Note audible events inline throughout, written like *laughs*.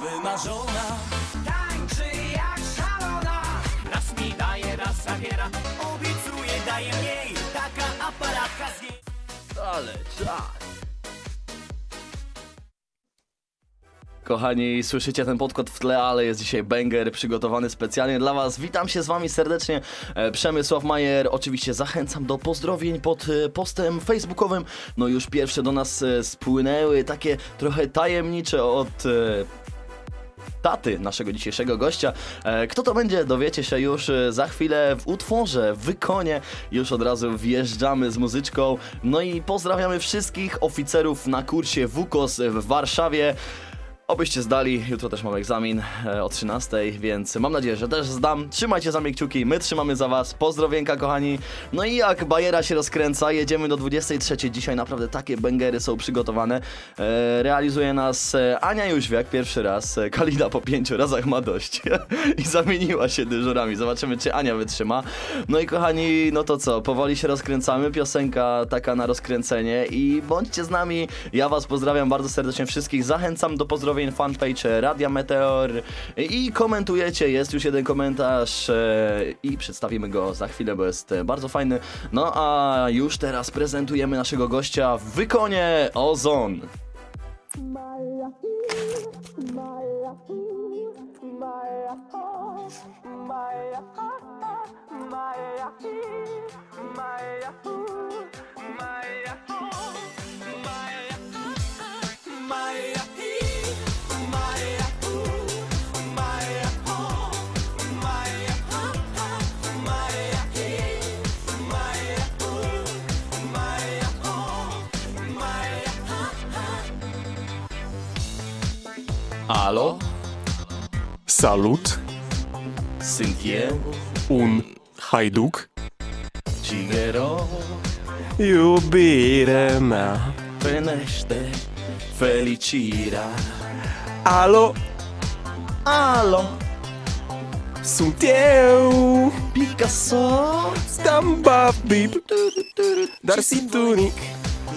wymarzona Tańczy jak szalona Raz mi daje, raz zabiera Obiecuje, daje mniej Taka aparatka z niej Ale czas. Kochani, słyszycie ten podkład w tle, ale jest dzisiaj banger przygotowany specjalnie dla Was. Witam się z Wami serdecznie, e, Przemysław Majer. Oczywiście zachęcam do pozdrowień pod e, postem facebookowym. No już pierwsze do nas e, spłynęły, takie trochę tajemnicze od taty naszego dzisiejszego gościa. E, Kto to będzie, dowiecie się już e, za chwilę w utworze, w wykonie. Już od razu wjeżdżamy z muzyczką. No i pozdrawiamy wszystkich oficerów na kursie WUKOS w Warszawie. Obyście zdali, jutro też mam egzamin e, o 13, więc mam nadzieję, że też zdam. Trzymajcie za mnie kciuki, my trzymamy za was. Pozdrowienka kochani. No i jak bajera się rozkręca, jedziemy do 23. Dzisiaj naprawdę takie bęgery są przygotowane. E, realizuje nas e, Ania Jóźwiak pierwszy raz. Kalina po pięciu razach ma dość. *laughs* I zamieniła się dyżurami. Zobaczymy, czy Ania wytrzyma. No i kochani, no to co, powoli się rozkręcamy. Piosenka taka na rozkręcenie i bądźcie z nami. Ja was pozdrawiam bardzo serdecznie wszystkich. Zachęcam do pozdrowień fanpage Radia Meteor i komentujecie. Jest już jeden komentarz e, i przedstawimy go za chwilę, bo jest e, bardzo fajny. No a już teraz prezentujemy naszego gościa w wykonie Ozon. Alo? Salut! Sunt eu? Un haiduc? Cine rog? Iubirea mea Venește fericirea Alo? Alo? Sunt eu Picasso Stamba Bib Dar si tunic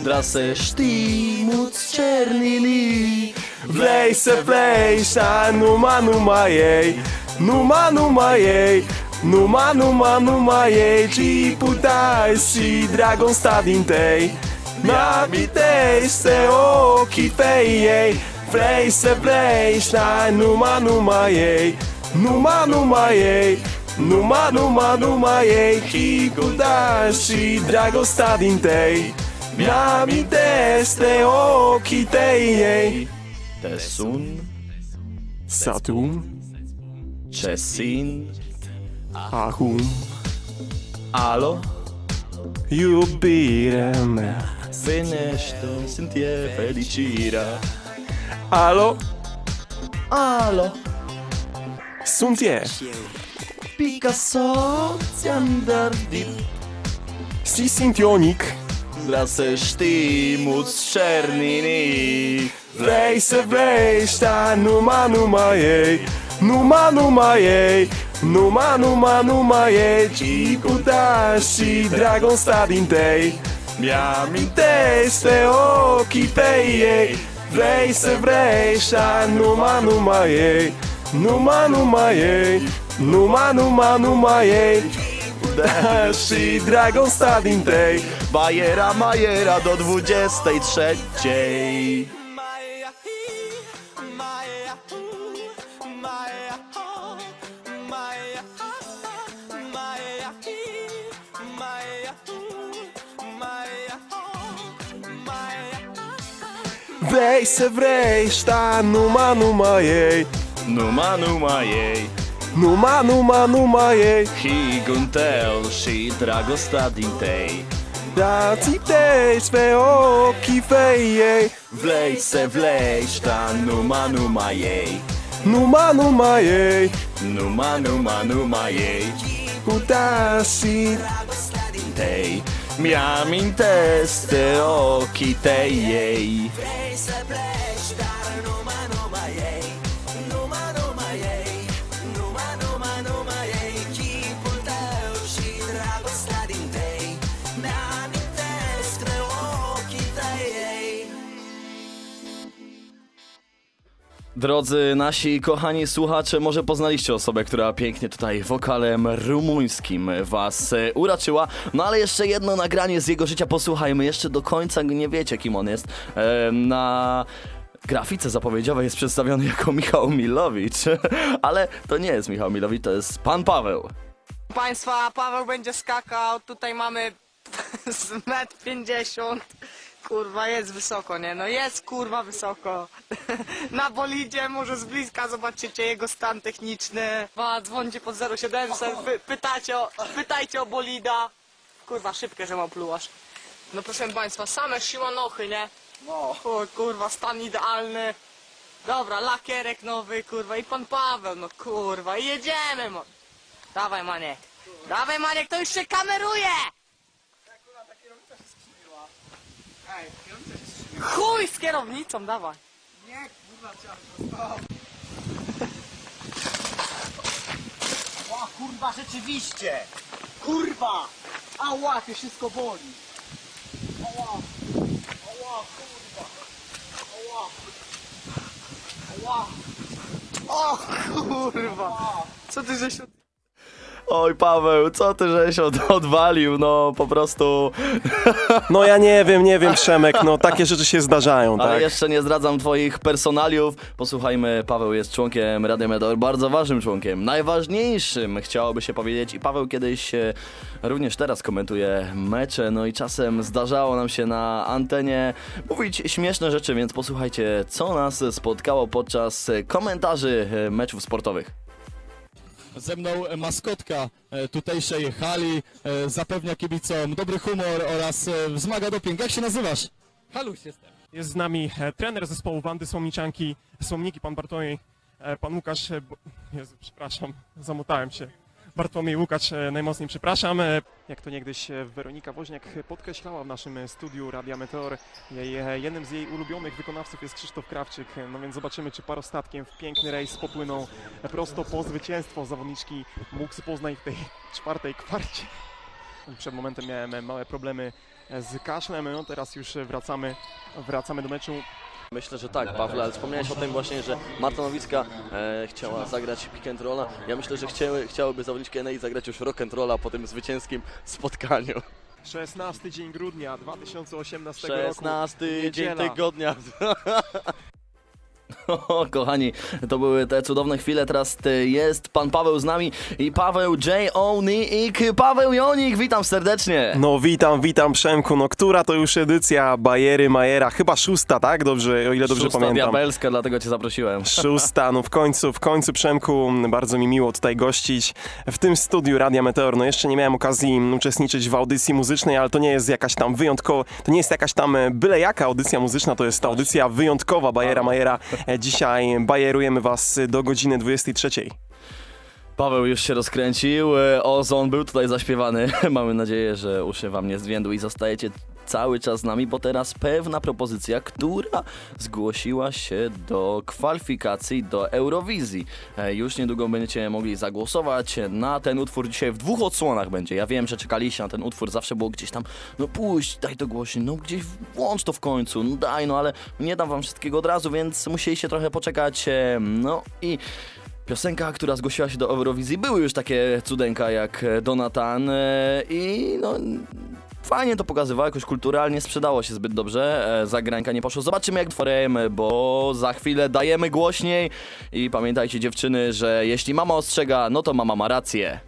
Dra să știi, muți cernili Vrei să pleci, dar numai, numai ei, numai, numai ei, numai, numai, numai ei, ci puteai și dragosta din tei. Mi-amintește ochii tăi ei, vrei să pleci, dar numai, numai ei, numai, numai ei, numai, numai, numai ei, ci puteai și dragosta din tei. Mia minte este ociteiei Tesun Satum Cesin Acum. Alo? Iubire mea. Fenește, sunt e fericirea. Alo? Alo? Sunt Picasso ți-am dar dip Si sintionic Ionic. Dra să știi, muți cernili Vrei să vrei, dar numai, numai ei, numai, numai ei, numai, numai, numai ei, ci putea și dragosta din tei. Mi-amintește ochii tăi ei, vrei să vrei, dar numai, numai ei, numai, numai ei, numai, numai, numai ei, și Dragon Star Stadium tej Bajera maiera do 23 Vrei să vrei, sta numa numa ei. Numa numa ei numai, numai, numai ei. Higun tău și dragostea din tei. Da citești pe ochii fei ei, Vlei să vlei, dar numai, numai ei. Numai, numai ei, Numai, numai, numai ei. Putea și tei. Mi-amintește ochii tăi ei Drodzy nasi kochani słuchacze, może poznaliście osobę, która pięknie tutaj wokalem rumuńskim was e, uraczyła. No ale jeszcze jedno nagranie z jego życia posłuchajmy. Jeszcze do końca nie wiecie, kim on jest. E, na grafice zapowiedziowej jest przedstawiony jako *laughs* Michał Milowicz. ale to nie jest Michał Milowicz, to jest pan Paweł. Państwa, Paweł będzie skakał, tutaj mamy *laughs* z metr 50. Kurwa, jest wysoko, nie? No jest kurwa wysoko. *laughs* Na bolidzie może z bliska zobaczycie jego stan techniczny. Dwa, dzwońcie pod 0700, py, pytacie o, pytajcie o bolida. Kurwa, szybkie, że mam plułasz. No proszę Państwa, same siłanochy, nie? No. O, kurwa, stan idealny. Dobra, lakierek nowy, kurwa, i pan Paweł, no kurwa, i jedziemy, mo. Dawaj Maniek. Dawaj Maniek, to już się kameruje! Chuj z kierownicą, dawaj. O kurwa, rzeczywiście! Kurwa! Ała, to wszystko boli! Ała! Ała, kurwa! Ała! Ała! O kurwa. Co ty żeś... Oj Paweł, co ty żeś od, odwalił, no po prostu... No ja nie wiem, nie wiem, Przemek, no takie rzeczy się zdarzają, Ale tak? jeszcze nie zdradzam twoich personaliów. Posłuchajmy, Paweł jest członkiem Radia Medor, bardzo ważnym członkiem, najważniejszym chciałoby się powiedzieć i Paweł kiedyś e, również teraz komentuje mecze, no i czasem zdarzało nam się na antenie mówić śmieszne rzeczy, więc posłuchajcie, co nas spotkało podczas komentarzy e, meczów sportowych. Ze mną maskotka e, tutejszej hali e, zapewnia kibicom dobry humor oraz e, wzmaga doping. Jak się nazywasz? Haluś jestem. Jest z nami trener zespołu Wandy Słomniczanki, Słomniki, pan Bartłomiej, pan Łukasz, Bo- Jezu, przepraszam, zamotałem się. Bartłomiej Łukasz, e, najmocniej przepraszam. E, Jak to niegdyś e, Weronika Woźniak podkreślała w naszym studiu Radia Meteor, jej, jednym z jej ulubionych wykonawców jest Krzysztof Krawczyk. No więc zobaczymy, czy parostatkiem w piękny rejs popłyną prosto po zwycięstwo zawodniczki Muksy Poznań w tej *laughs* czwartej kwarcie. Przed momentem miałem małe problemy z kaszlem, no teraz już wracamy, wracamy do meczu. Myślę, że tak, Pawle, ale wspomniałeś o tym właśnie, że Marta Nowicka e, chciała zagrać pick and rolla. Ja myślę, że chciały, chciałyby zawodniczki NEI zagrać już rock and rolla po tym zwycięskim spotkaniu. 16 dzień grudnia 2018 roku. 16 dzień niedziela. tygodnia. *laughs* O, *laughs* kochani, to były te cudowne chwile. Teraz e, jest pan Paweł z nami i Paweł J. Onik. Paweł Jonik, witam serdecznie. No witam, witam Przemku, no która to już edycja Bajery Majera, chyba szósta, tak? Dobrze, o ile dobrze Szósta pamiętam. diabelska, dlatego cię zaprosiłem. *laughs* Szósta, no w końcu, w końcu Przemku, bardzo mi miło tutaj gościć w tym studiu Radia Meteor. No jeszcze nie miałem okazji uczestniczyć w audycji muzycznej, ale to nie jest jakaś tam wyjątkowa, to nie jest jakaś tam e, byle jaka audycja muzyczna, to jest ta audycja wyjątkowa Bajera Majera. Dzisiaj bajerujemy was do godziny 23. Paweł już się rozkręcił, e, ozon był tutaj zaśpiewany. *laughs* Mamy nadzieję, że uszy wam nie zwiędły i zostajecie cały czas z nami, bo teraz pewna propozycja, która zgłosiła się do kwalifikacji do Eurowizji. E, Już niedługo będziecie mogli zagłosować na ten utwór. Dzisiaj w dwóch odsłonach będzie. Ja wiem, że czekaliście na ten utwór, zawsze było gdzieś tam, no puść, daj to głośno, no gdzieś włącz to w końcu, no daj, no ale nie dam wam wszystkiego od razu, więc musieliście trochę poczekać. e, No i Piosenka, która zgłosiła się do Eurowizji, były już takie cudenka jak e, Donatan e, i no fajnie to pokazywało, jakoś kulturalnie sprzedało się zbyt dobrze, e, zagrańka nie poszło. Zobaczymy jak tworemy, bo za chwilę dajemy głośniej i pamiętajcie dziewczyny, że jeśli mama ostrzega, no to mama ma rację.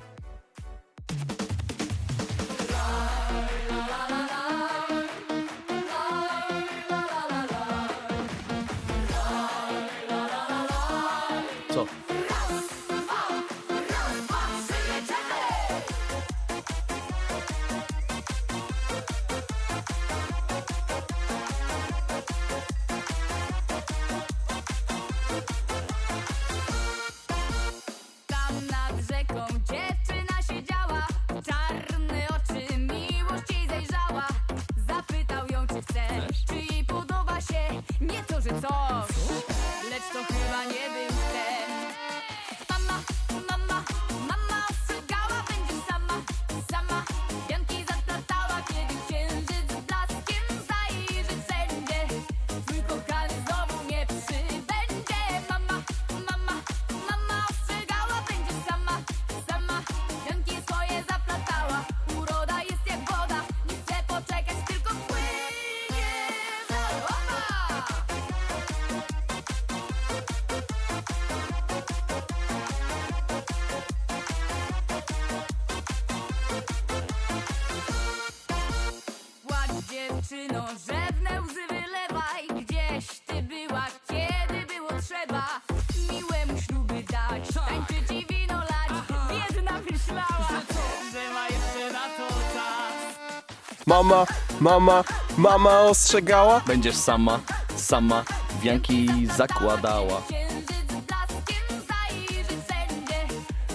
Mama, mama, mama ostrzegała. Będziesz sama, sama wianki zakładała.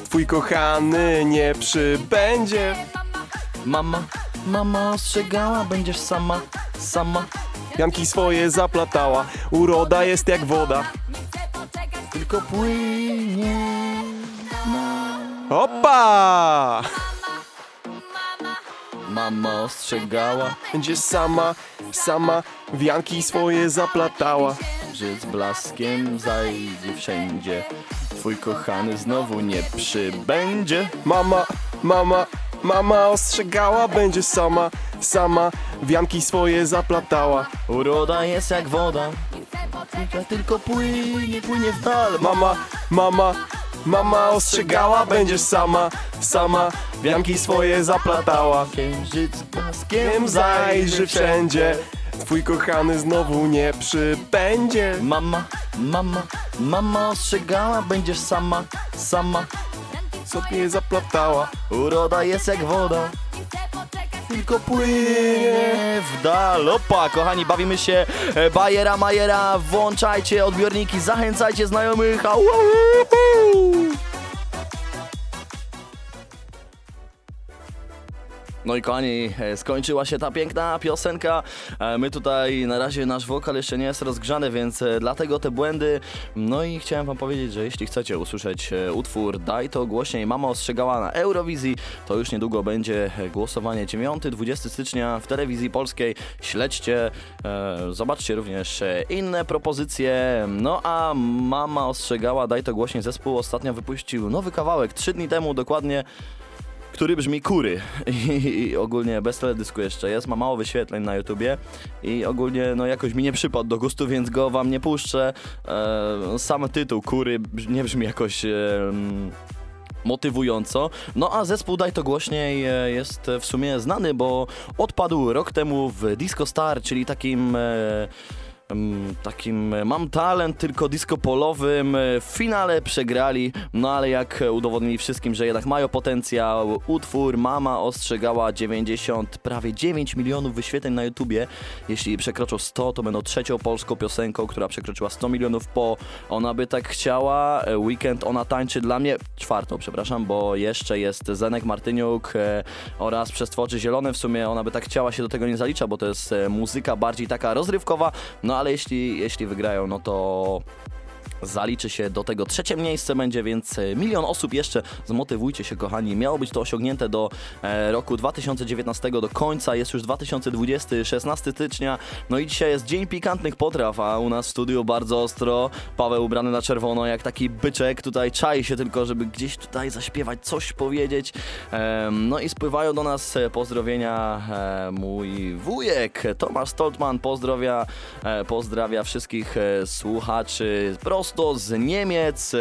Twój kochany nie przybędzie. Mama, mama ostrzegała, będziesz sama, sama. Janki swoje zaplatała. Uroda jest jak woda. Tylko płynie. Opa! Mama ostrzegała, Będzie sama, sama wianki swoje zaplatała. że z blaskiem zajdzie wszędzie. Twój kochany znowu nie przybędzie. Mama, mama, mama ostrzegała, będzie sama, sama wianki swoje zaplatała. Uroda jest jak woda, tylko płynie, płynie w dal. Mama, mama, mama ostrzegała, będziesz sama, sama wianki swoje zaplatała. Księżyc Wiem, zajrzy wszędzie, twój kochany znowu nie przybędzie. Mama, mama, mama ostrzegała, będziesz sama, sama. Sobie zaplatała. Uroda jest jak woda, tylko płynie w dal. Opa, kochani, bawimy się e, Bajera Majera. Włączajcie odbiorniki, zachęcajcie znajomych. Au, au, au. No i kochani, e, skończyła się ta piękna piosenka. E, My tutaj na razie nasz wokal jeszcze nie jest rozgrzany, więc e, dlatego te błędy. No i chciałem wam powiedzieć, że jeśli chcecie usłyszeć utwór Daj to głośniej, mama ostrzegała na Eurowizji, to już niedługo będzie głosowanie 9-20 stycznia w telewizji polskiej. Śledźcie, zobaczcie również inne propozycje. No a mama ostrzegała, daj to głośniej zespół ostatnio wypuścił nowy kawałek, 3 dni temu dokładnie który brzmi Kury. I, i ogólnie bez teledysku jeszcze jest, ma mało wyświetleń na YouTubie i ogólnie no jakoś mi nie przypadł do gustu, więc go wam nie puszczę. E, sam tytuł Kury nie brzmi jakoś... E, motywująco. No a zespół Daj to głośniej e, jest w sumie znany, bo odpadł rok temu w Disco Star, czyli takim e, takim e, mam talent tylko disco polowym. E, W finale przegrali, no ale jak udowodnili wszystkim, że jednak mają potencjał, utwór Mama ostrzegała 90, prawie 9 milionów wyświetleń na YouTubie. Jeśli przekroczą 100, to będą trzecią polską piosenką, która przekroczyła 100 milionów po Ona by tak chciała. E, Weekend Ona tańczy dla mnie, czwartą, przepraszam, bo jeszcze jest Zenek Martyniuk oraz Przestworzy Zielone. W sumie Ona by tak chciała się do tego nie zalicza, bo to jest muzyka bardziej taka rozrywkowa, no ale jeśli, jeśli wygrają, no to zaliczy się do tego trzecie miejsce będzie, więc e, milion osób jeszcze. Zmotywujcie się, kochani. Miało być to osiągnięte do e, roku 2019, do końca. Jest już 2020, 16 stycznia. No i dzisiaj jest Dzień Pikantnych Potraw, a u nas w studiu bardzo ostro. Paweł ubrany na czerwono, jak taki byczek. Tutaj czai się tylko, żeby gdzieś tutaj zaśpiewać, coś powiedzieć. No i spływają do nas e, pozdrowienia mój wujek Tomasz Stoltman. Pozdrawia, e, pozdrawia wszystkich słuchaczy prosto z Niemiec. E,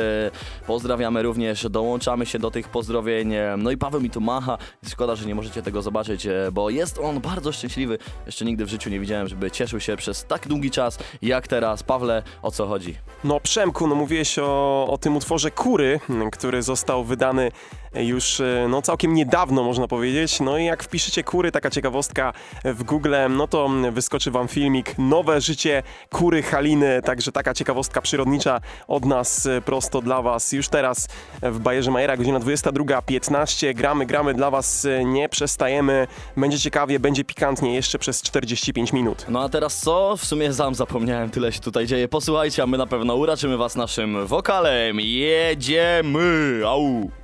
Pozdrawiamy również, dołączamy się do tych pozdrowień. E, No i Paweł mi tu macha. Szkoda, że nie możecie tego zobaczyć, e, bo jest on bardzo szczęśliwy. Jeszcze nigdy w życiu nie widziałem, żeby cieszył się przez tak długi czas jak teraz. Pawle, o co chodzi? No Przemku, no mówiłeś o, o tym utworze Kury, który został wydany już e, no całkiem niedawno można powiedzieć. No i jak wpiszecie Kury, taka ciekawostka w Google, no to wyskoczy wam filmik Nowe życie Kury Haliny, także taka ciekawostka przyrodnicza od nas e, prosto dla was. Już teraz w Bajerze Majera, godzina 22.15, gramy, gramy dla was, e, nie przestajemy, będzie ciekawie, będzie pikantnie jeszcze przez 45 minut. No a teraz co? W sumie sam zapomniałem, tyle się tutaj dzieje. Posłuchajcie, a my na pewno uraczymy was naszym wokalem. Jedziemy! Au!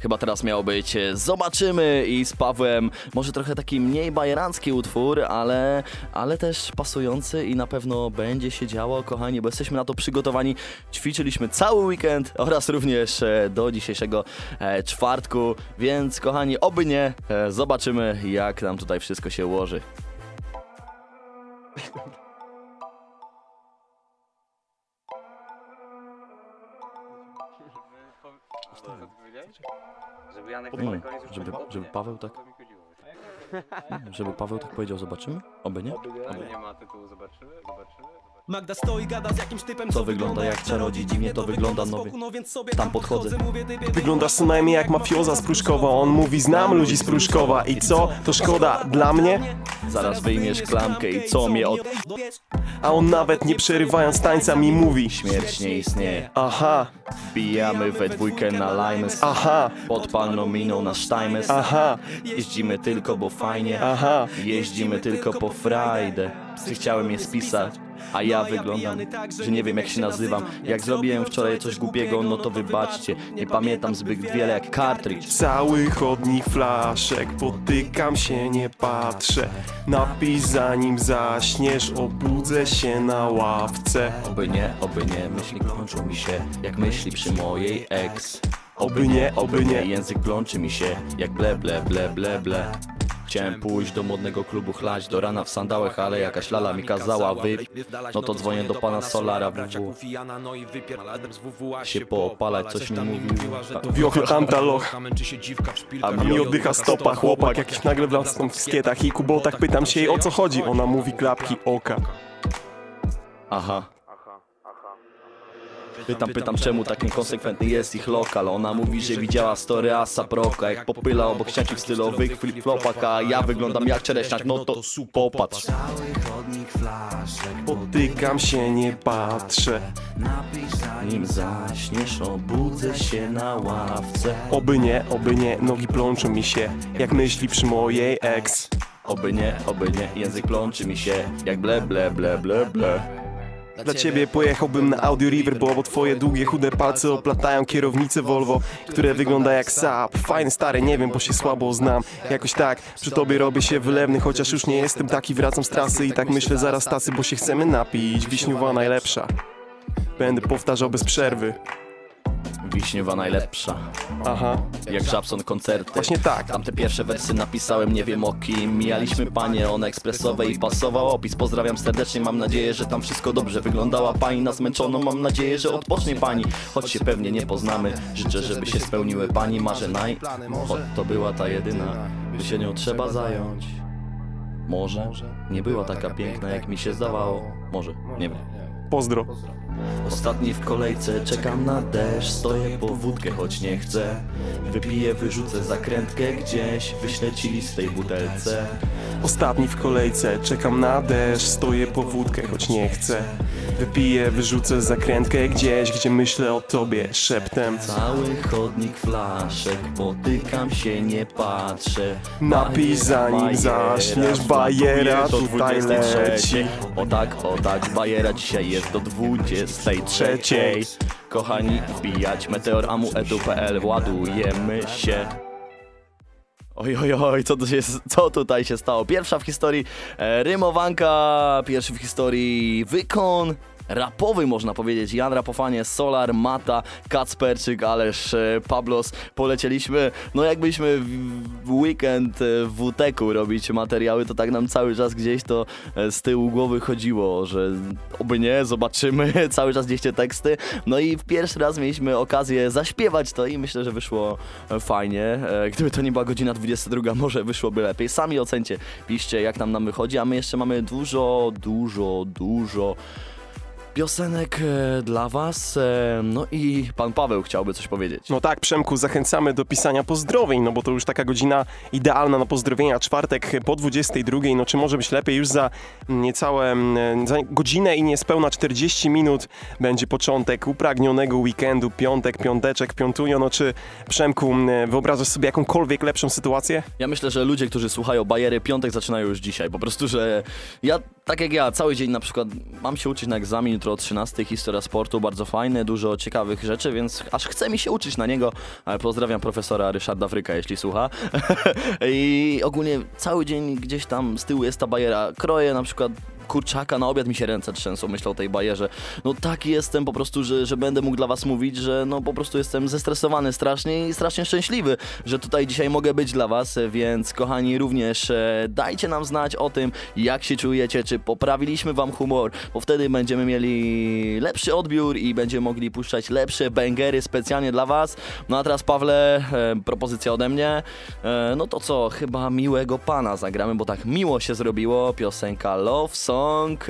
Chyba teraz miało być e, Zobaczymy i z Pawłem może trochę taki mniej bajerancki utwór, ale, ale też pasujący i na pewno będzie się działo, kochani, bo jesteśmy na to przygotowani. Ćwiczyliśmy cały weekend oraz również e, do dzisiejszego e, czwartku, więc kochani, oby nie, zobaczymy jak nam tutaj wszystko się ułoży. Żeby Janek żeby, żeby Paweł tak... Nie, *laughs* Żeby Paweł tak powiedział, zobaczymy? Oby nie? Nie ma tytułu, zobaczymy, zobaczymy. Magda stoi, gada z jakimś typem, Co wygląda jak czarodziej, dziwnie to wygląda, no wie- no więc sobie tam podchodzę. Wyglądasz co najmniej jak mafioza z Pruszkowa On mówi, znam ludzi z Pruszkowa I co? To szkoda dla mnie? Zaraz wyjmiesz klamkę i co mnie od... A on nawet nie przerywając tańca mi mówi Śmierć nie istnieje. Aha, Wbijamy we dwójkę na Limes. aha, Pod palną miną na Steimes. aha, Jeździmy tylko, bo fajnie. aha Jeździmy tylko po frajdę. Ty chciałem je spisać, a ja wyglądam, że nie wiem jak się nazywam. Jak zrobiłem wczoraj coś głupiego, no to wybaczcie. Nie pamiętam zbyt wiele jak cartridge. Cały chodnik flaszek Potykam się, nie patrzę Napij zanim zaśniesz Obudzę się na ławce Oby nie, oby nie, myśli kończą mi się, jak myśli przy mojej ex. Oby nie, oby nie Język plączy mi się, jak ble, ble, ble, ble, ble. Chciałem pójść do modnego klubu chlać do rana w sandałach, ale jakaś lala mi kazała wy... No to dzwonię do pana Solara WW. Się poopalać, coś mi mówił. Wiochy antaloch A mi oddycha stopa chłopak Jakiś nagle wlazł w skietach i kubotach Pytam się jej o co chodzi Ona mówi klapki oka Aha. Pytam, pytam czemu tak niekonsekwentny jest ich lokal? Ona mówi, że widziała story Asa Proka Jak popyla obok ścianki w stylowych flip-flopach A ja wyglądam jak czereśniak, no to popatrz. Potykam się, nie patrzę. Nim zaśniesz, obudzę się na ławce. Oby nie, oby nie Nogi plączą mi się Jak myśli przy mojej ex Oby nie, oby nie, język plączy mi się Jak ble, ble, ble, ble, ble Dla ciebie pojechałbym na Audi River, bo twoje długie, chude palce oplatają kierownicę Volvo, które wygląda jak Saab. Fajny stary, nie wiem, bo się słabo znam. Jakoś tak, przy tobie robię się wylewny, chociaż już nie jestem taki, wracam z trasy i tak myślę zaraz tacy, bo się chcemy napić. Wiśniowa najlepsza. Będę powtarzał bez przerwy. Wiśniowa najlepsza. Aha, Jak Żabson koncerty. Właśnie tak. Tamte pierwsze wersy napisałem, nie wiem o kim. Mijaliśmy panie, on ekspresowej i pasował opis Pozdrawiam serdecznie, mam nadzieję, że tam wszystko dobrze Wyglądała. Pani na zmęczoną, mam nadzieję, że odpocznie pani. Choć się pewnie nie poznamy, życzę, żeby się spełniły pani marzenia. Choć to była ta jedyna, by się nią trzeba zająć. Może nie była taka piękna, jak mi się zdawało. Może, nie wiem. Pozdro. Ostatni w kolejce, czekam na deszcz Stoję po wódkę, choć nie chcę Wypiję, wyrzucę zakrętkę gdzieś Wyślę ci listej butelce Ostatni w kolejce, czekam na deszcz, stoję po wódkę, choć nie chcę. Wypiję, wyrzucę zakrętkę gdzieś, gdzie myślę o tobie szeptem. Cały chodnik flaszek Potykam się, nie patrzę Napij zanim zaśniesz, bajera tutaj 23. leci. O tak, o tak, bajera dzisiaj jest do 23 Kochani, wbijać Meteor Amu edu.pl Ładujemy się. Oj, oj, oj, co, się, co tutaj się stało? Pierwsza w historii e, rymowanka, pierwszy w historii wykon rapowy można powiedzieć. Jan Rapofanie, Solar, Mata, Kacperczyk, ależ e, Pablos polecieliśmy. No jakbyśmy w, w weekend e, w WTK-u robić materiały, to tak nam cały czas gdzieś to e, z tyłu głowy chodziło, że oby nie, zobaczymy, *laughs* cały czas gdzieś te teksty. No i w pierwszy raz mieliśmy okazję zaśpiewać to i myślę, że wyszło fajnie. Gdyby to nie była godzina 22, *laughs* może wyszłoby lepiej. Sami ocencie, piszcie jak nam nam wychodzi, a my jeszcze mamy dużo, dużo, dużo piosenek e, dla was. E, no i pan Paweł chciałby coś powiedzieć. No tak, Przemku, zachęcamy do pisania pozdrowień, no bo to już taka godzina idealna na pozdrowienia. Czwartek po 22, no czy może być lepiej? Już za niecałe mm, za godzinę i niespełna 40 minut będzie początek upragnionego weekendu, piątek, piąteczek, piątunio. No czy Przemku, mm, wyobrażasz sobie jakąkolwiek lepszą sytuację? Ja myślę, że ludzie, którzy słuchają bajery, piątek zaczynają już dzisiaj. Po prostu, że ja, tak jak ja, cały dzień na przykład mam się uczyć na egzamin jutro o 13, historia sportu, bardzo fajne, dużo ciekawych rzeczy, więc aż chce mi się uczyć na niego. Ale pozdrawiam profesora Ryszarda Fryka, jeśli słucha. *laughs* I ogólnie cały dzień gdzieś tam z tyłu jest ta bajera. Kroję na przykład kurczaka na obiad mi się ręce trzęsą, myślę o tej bajerze. No taki jestem po prostu, że, że będę mógł dla was mówić, że no po prostu jestem zestresowany strasznie i strasznie szczęśliwy, że tutaj dzisiaj mogę być dla was, więc kochani również e, dajcie nam znać o tym, jak się czujecie, czy poprawiliśmy wam humor, bo wtedy będziemy mieli lepszy odbiór i będziemy mogli puszczać lepsze bangery specjalnie dla was. No a teraz Pawle, e, propozycja ode mnie. E, no to co, chyba miłego pana zagramy, bo tak miło się zrobiło. Piosenka Love Song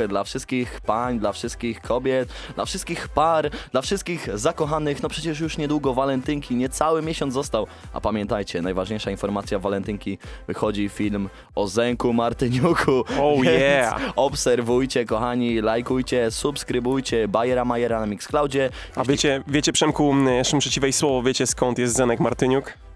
dla wszystkich pań, dla wszystkich kobiet, dla wszystkich par, dla wszystkich zakochanych. No przecież już niedługo walentynki, niecały miesiąc został. A pamiętajcie, najważniejsza informacja walentynki, wychodzi film o Zenku Martyniuku. *laughs* Oh yeah. Obserwujcie, kochani, lajkujcie, subskrybujcie Bajera Majera na Mixcloudzie. A wiecie, wiecie Przemku, jeszcze muszę ci wejść słowo, wiecie skąd jest Zenek Martyniuk?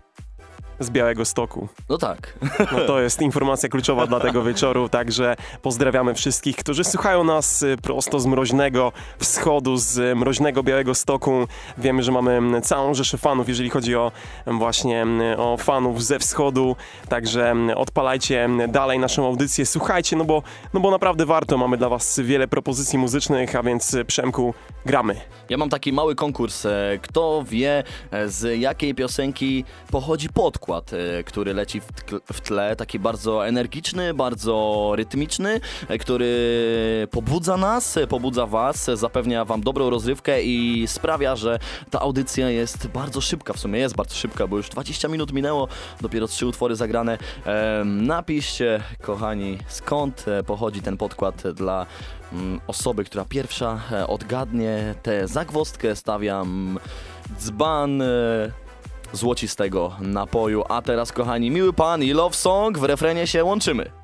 Z Białego Stoku. No tak. No to jest informacja kluczowa dla tego wieczoru, także pozdrawiamy wszystkich, którzy słuchają nas y, prosto z mroźnego wschodu, z y, mroźnego Białego Stoku. Wiemy, że mamy mm, całą rzeszę fanów, jeżeli chodzi o mm, właśnie mm, o fanów ze wschodu, także odpalajcie dalej naszą audycję, słuchajcie, no bo, no bo naprawdę warto, mamy dla was wiele propozycji muzycznych, a więc y, Przemku, gramy. Ja mam taki mały konkurs. e, Kto wie, e, z jakiej piosenki pochodzi podkład, e, który leci w tle, taki bardzo energiczny, bardzo rytmiczny, e, który pobudza nas, e, pobudza was, zapewnia wam dobrą rozrywkę i sprawia, że ta audycja jest bardzo szybka. W sumie jest bardzo szybka, bo już 20 minut minęło, dopiero trzy utwory zagrane. Napiszcie, kochani, skąd pochodzi ten podkład dla mm, osoby, która pierwsza odgadnie tę zagwozdkę, stawiam dzban złocistego napoju. A teraz, kochani, miły pan i love song, w refrenie się łączymy.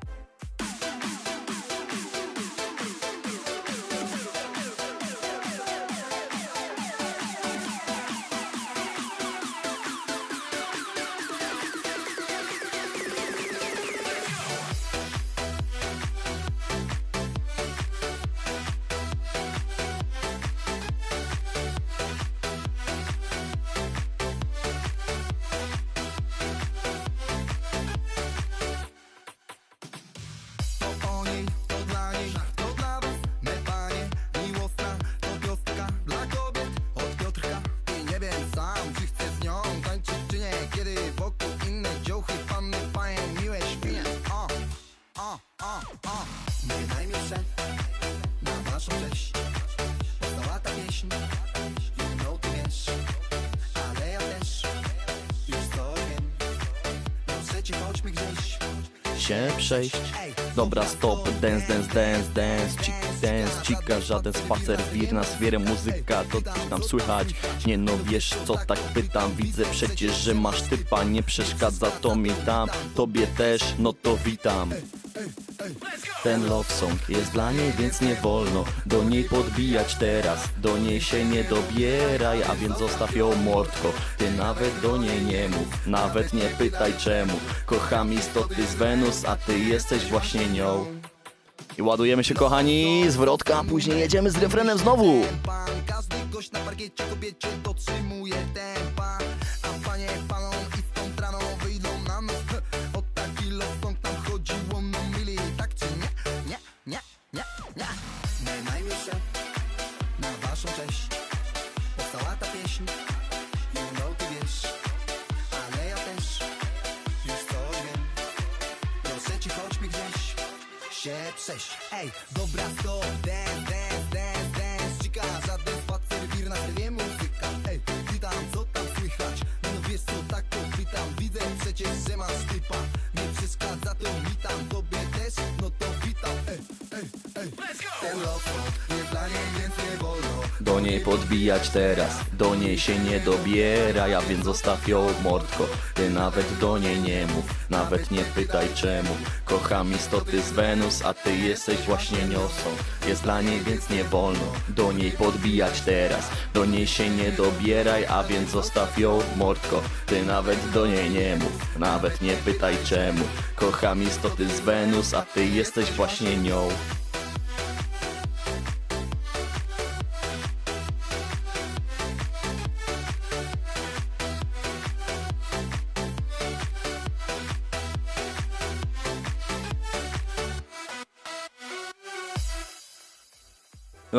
Się przejść. Dobra, stop, dance, dance, dance, dance, chick, dance, chica, żaden spacer, wir na swierę, muzyka, to coś tam słychać. Nie no, wiesz co, tak pytam, widzę przecież, że masz typa, nie przeszkadza to mi tam, tobie też, no to witam. Ten love song jest dla niej, więc nie wolno do niej podbijać teraz. Do niej się nie dobieraj, a więc zostaw ją mordko. Ty nawet do niej nie mów, nawet nie pytaj czemu. Kocham istoty z Wenus, a ty jesteś właśnie nią. I ładujemy się kochani, zwrotka, później jedziemy z refrenem znowu. Każdy gość na parkiecie kobiecie dotrzymuje tempa podbijać teraz, do niej się nie dobieraj, a więc zostaw ją mordko. Ty nawet do niej nie mów, nawet nie pytaj czemu. Kocham istoty z Wenus, a ty jesteś właśnie niosą. Jest dla niej, więc nie wolno do niej podbijać teraz. Do niej się nie dobieraj, a więc zostaw ją mordko. Ty nawet do niej nie mów, nawet nie pytaj czemu. Kocham istoty z Wenus, a ty jesteś właśnie nią.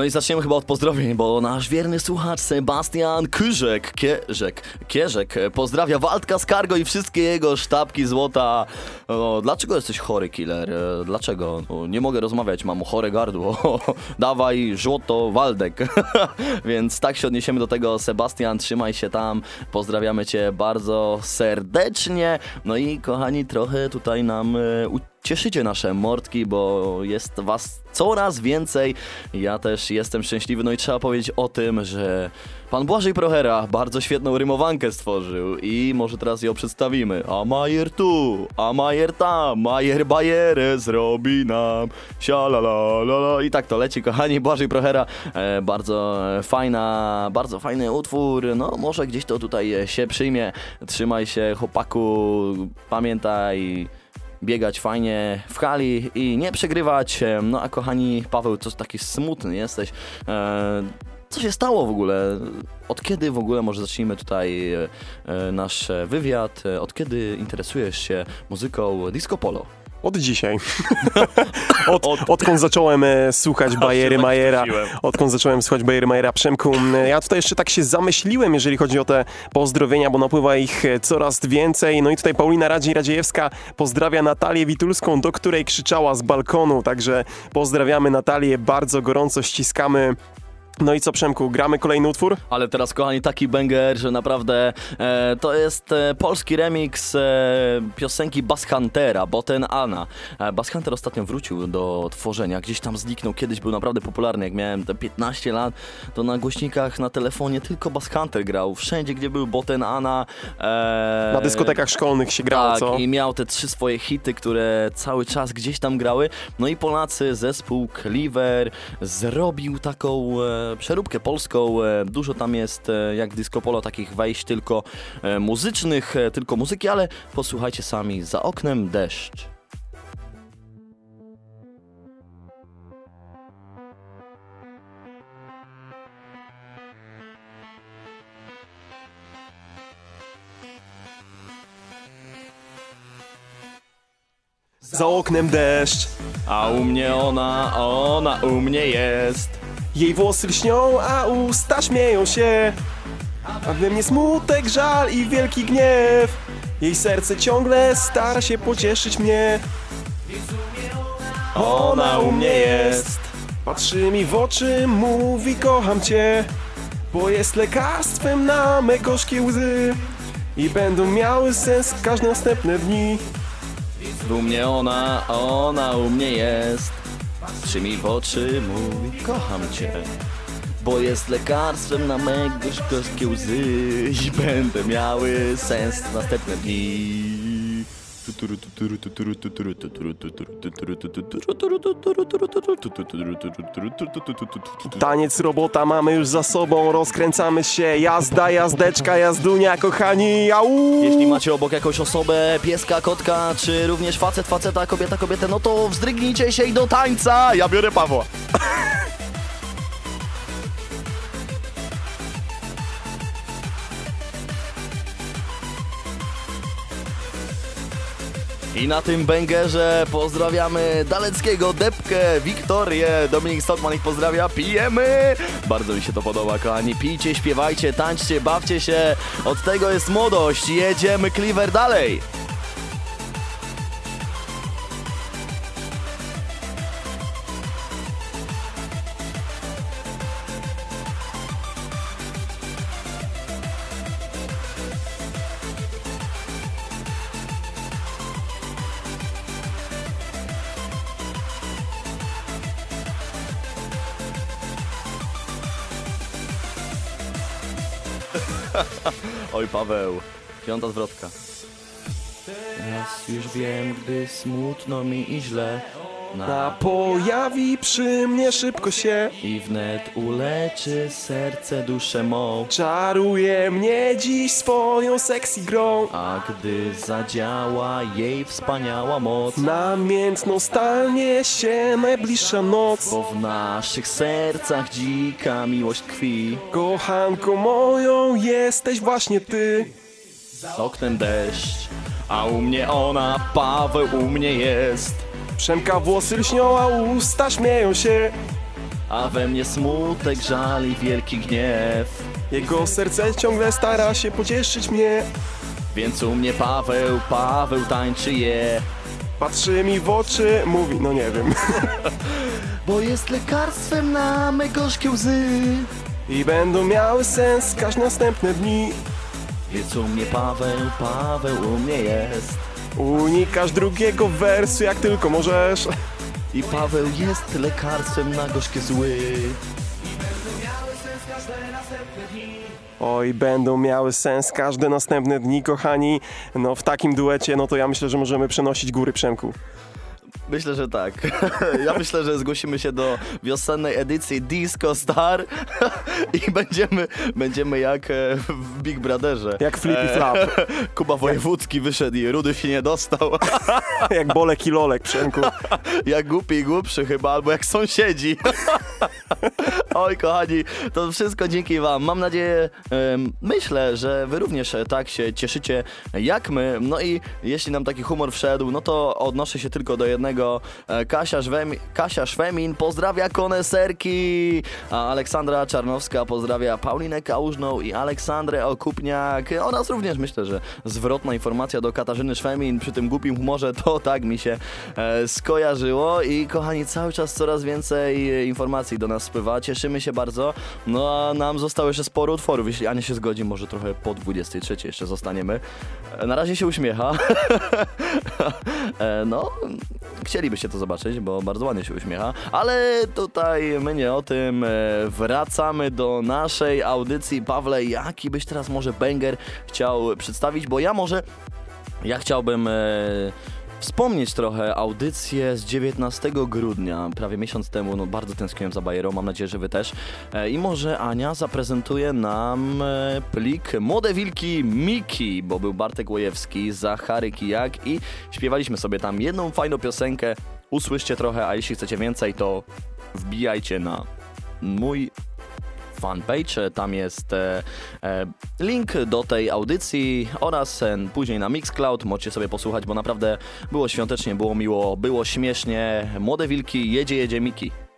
No i zaczniemy chyba od pozdrowień, bo nasz wierny słuchacz Sebastian Kyrzek, Kierzek, Kierzek pozdrawia Waldka z i wszystkie jego sztabki złota. No, dlaczego jesteś chory, killer? E, Dlaczego? No, nie mogę rozmawiać, mam chore gardło. *laughs* Dawaj, złoto, Waldek. *laughs* Więc tak się odniesiemy do tego. Sebastian, trzymaj się tam. Pozdrawiamy cię bardzo serdecznie. No i kochani, trochę tutaj nam e, cieszycie nasze mordki, bo jest was coraz więcej. Ja też jestem szczęśliwy, no i trzeba powiedzieć o tym, że pan Błażej Prochera bardzo świetną rymowankę stworzył i może teraz ją przedstawimy. A Majer tu, a Majer tam, Majer bajerę zrobi nam, sialalala i tak to leci, kochani, Błażej Prochera, e, bardzo fajna, bardzo fajny utwór, no może gdzieś to tutaj się przyjmie, trzymaj się chłopaku, pamiętaj biegać fajnie w hali i nie przegrywać. E, No a kochani, Paweł, coś taki smutny jesteś. E, co się stało w ogóle? Od kiedy w ogóle, może zacznijmy tutaj e, nasz wywiad, od kiedy interesujesz się muzyką disco polo? Od dzisiaj. *laughs* Od, odkąd zacząłem e, słuchać *laughs* Bajery Majera. Odkąd zacząłem słuchać Bajery Majera. Przemku, ja tutaj jeszcze tak się zamyśliłem, jeżeli chodzi o te pozdrowienia, bo napływa ich e, coraz więcej. No i tutaj Paulina Radziej-Radziejewska pozdrawia Natalię Witulską, do której krzyczała z balkonu. Także pozdrawiamy Natalię, bardzo gorąco ściskamy. No i co Przemku, gramy kolejny utwór? Ale teraz, kochani, taki banger, że naprawdę e, to jest e, polski remix e, piosenki Bass Huntera, Boten Anna. E, Bass Hunter ostatnio wrócił do tworzenia, gdzieś tam zniknął, kiedyś był naprawdę popularny, jak miałem te 15 lat, to na głośnikach, na telefonie tylko Bass Hunter grał, wszędzie, gdzie był Boten Anna. E, Na dyskotekach szkolnych się grało, tak, co? i miał te trzy swoje hity, które cały czas gdzieś tam grały. No i Polacy, zespół Cleaver zrobił taką e, przeróbkę polską. E, dużo tam jest, e, jak disco polo, takich wejść tylko e, muzycznych, tylko muzyki, ale posłuchajcie sami, za oknem deszcz. Za oknem deszcz, A u mnie ona, ona u mnie jest. Jej włosy lśnią, a usta śmieją się. A we mnie smutek, żal i wielki gniew. Jej serce ciągle stara się pocieszyć mnie. Ona u mnie jest. Patrzy mi w oczy, mówi kocham cię Bo jest lekarstwem na me gorzkie łzy I będą miały sens każde następne dni U mnie ona, ona u mnie jest. Patrzy mi w oczy, mówi kocham cię. Bo jest lekarstwem na me gorz- gorzkie łzy i będę miały sens następne dni. Taniec robota mamy już za sobą, rozkręcamy się Jazda, jazdeczka, jazdunia, kochani, au! Jeśli macie obok jakąś osobę, pieska, kotka, czy również facet, faceta, kobieta, kobietę, no to wzdrygnijcie się i do tańca! Ja biorę Pawła. I na tym bęgerze pozdrawiamy Daleckiego, Depkę, Wiktorię, Dominik Stotman ich pozdrawia, pijemy! Bardzo mi się to podoba, kochani, pijcie, śpiewajcie, tańczcie, bawcie się, od tego jest młodość, jedziemy Cleaver dalej! Oj Paweł, piąta zwrotka. Teraz już wiem, gdy smutno mi i źle A pojawi przy mnie szybko się. I wnet uleczy serce duszę mą. Czaruje mnie dziś swoją sexy grą. A gdy zadziała jej wspaniała moc Namiętną stanie się najbliższa noc. Bo w naszych sercach dzika miłość tkwi. Kochanką moją jesteś właśnie ty. Z oknem deszcz A u mnie ona, Paweł u mnie jest Przemka włosy lśnią, a usta śmieją się. A we mnie smutek, żal i wielki gniew. Jego serce ciągle stara się pocieszyć mnie. Więc u mnie Paweł, Paweł tańczy je. Patrzy mi w oczy, mówi, no nie wiem. *laughs* Bo jest lekarstwem na me gorzkie łzy. I będą miały sens każde następne dni. Więc u mnie Paweł, Paweł u mnie jest Unikasz drugiego wersu jak tylko możesz I Paweł jest lekarstwem na gorzkie zły Oj, będą miały sens każde następne dni, kochani. No w takim duecie, no to ja myślę, że możemy przenosić góry Przemku. Myślę, że tak. *laughs* Ja myślę, że zgłosimy się do wiosennej edycji Disco Star *laughs* i będziemy, będziemy jak e, w Big Brotherze. Jak Flippy Flap. *laughs* Kuba Wojewódzki wyszedł i Rudy się nie dostał. Jak Bolek i Lolek, Przemku. jak głupi i głupszy chyba, albo jak sąsiedzi. Oj, kochani, to wszystko dzięki wam. Mam nadzieję, myślę, że wy również tak się cieszycie jak my. No i jeśli nam taki humor wszedł, no to odnoszę się tylko do jednego. E, Kasia, Szwemi, Kasia Szwemin pozdrawia koneserki, a Aleksandra Czarnowska pozdrawia Paulinę Kałużną i Aleksandrę Okupniak oraz również myślę, że zwrotna informacja do Katarzyny Szwemin przy tym głupim humorze to tak mi się e, skojarzyło i kochani, cały czas coraz więcej e, do nas spływa, cieszymy się bardzo, no a nam zostało jeszcze sporo utworów, jeśli Ania się zgodzi, może trochę po 23 jeszcze zostaniemy. E, Na razie się uśmiecha. *laughs* E, no, chcielibyście to zobaczyć, bo bardzo ładnie się uśmiecha, ale tutaj my nie o tym. E, Wracamy do naszej audycji. Pawle, jaki byś teraz może banger chciał przedstawić? Bo ja może, ja chciałbym... Wspomnieć trochę audycję z 19 grudnia, prawie miesiąc temu, no bardzo tęskniłem za Bajerą, mam nadzieję, że wy też. E, I może Ania zaprezentuje nam e, plik Młode Wilki Miki, bo był Bartek Łojewski, Zachary Kijak i śpiewaliśmy sobie tam jedną fajną piosenkę. Usłyszcie trochę, a jeśli chcecie więcej, to wbijajcie na mój fanpage, tam jest e, e, link do tej audycji oraz e, później na Mixcloud, możecie sobie posłuchać, bo naprawdę było świątecznie, było miło, było śmiesznie. Młode wilki, jedzie, jedzie Miki.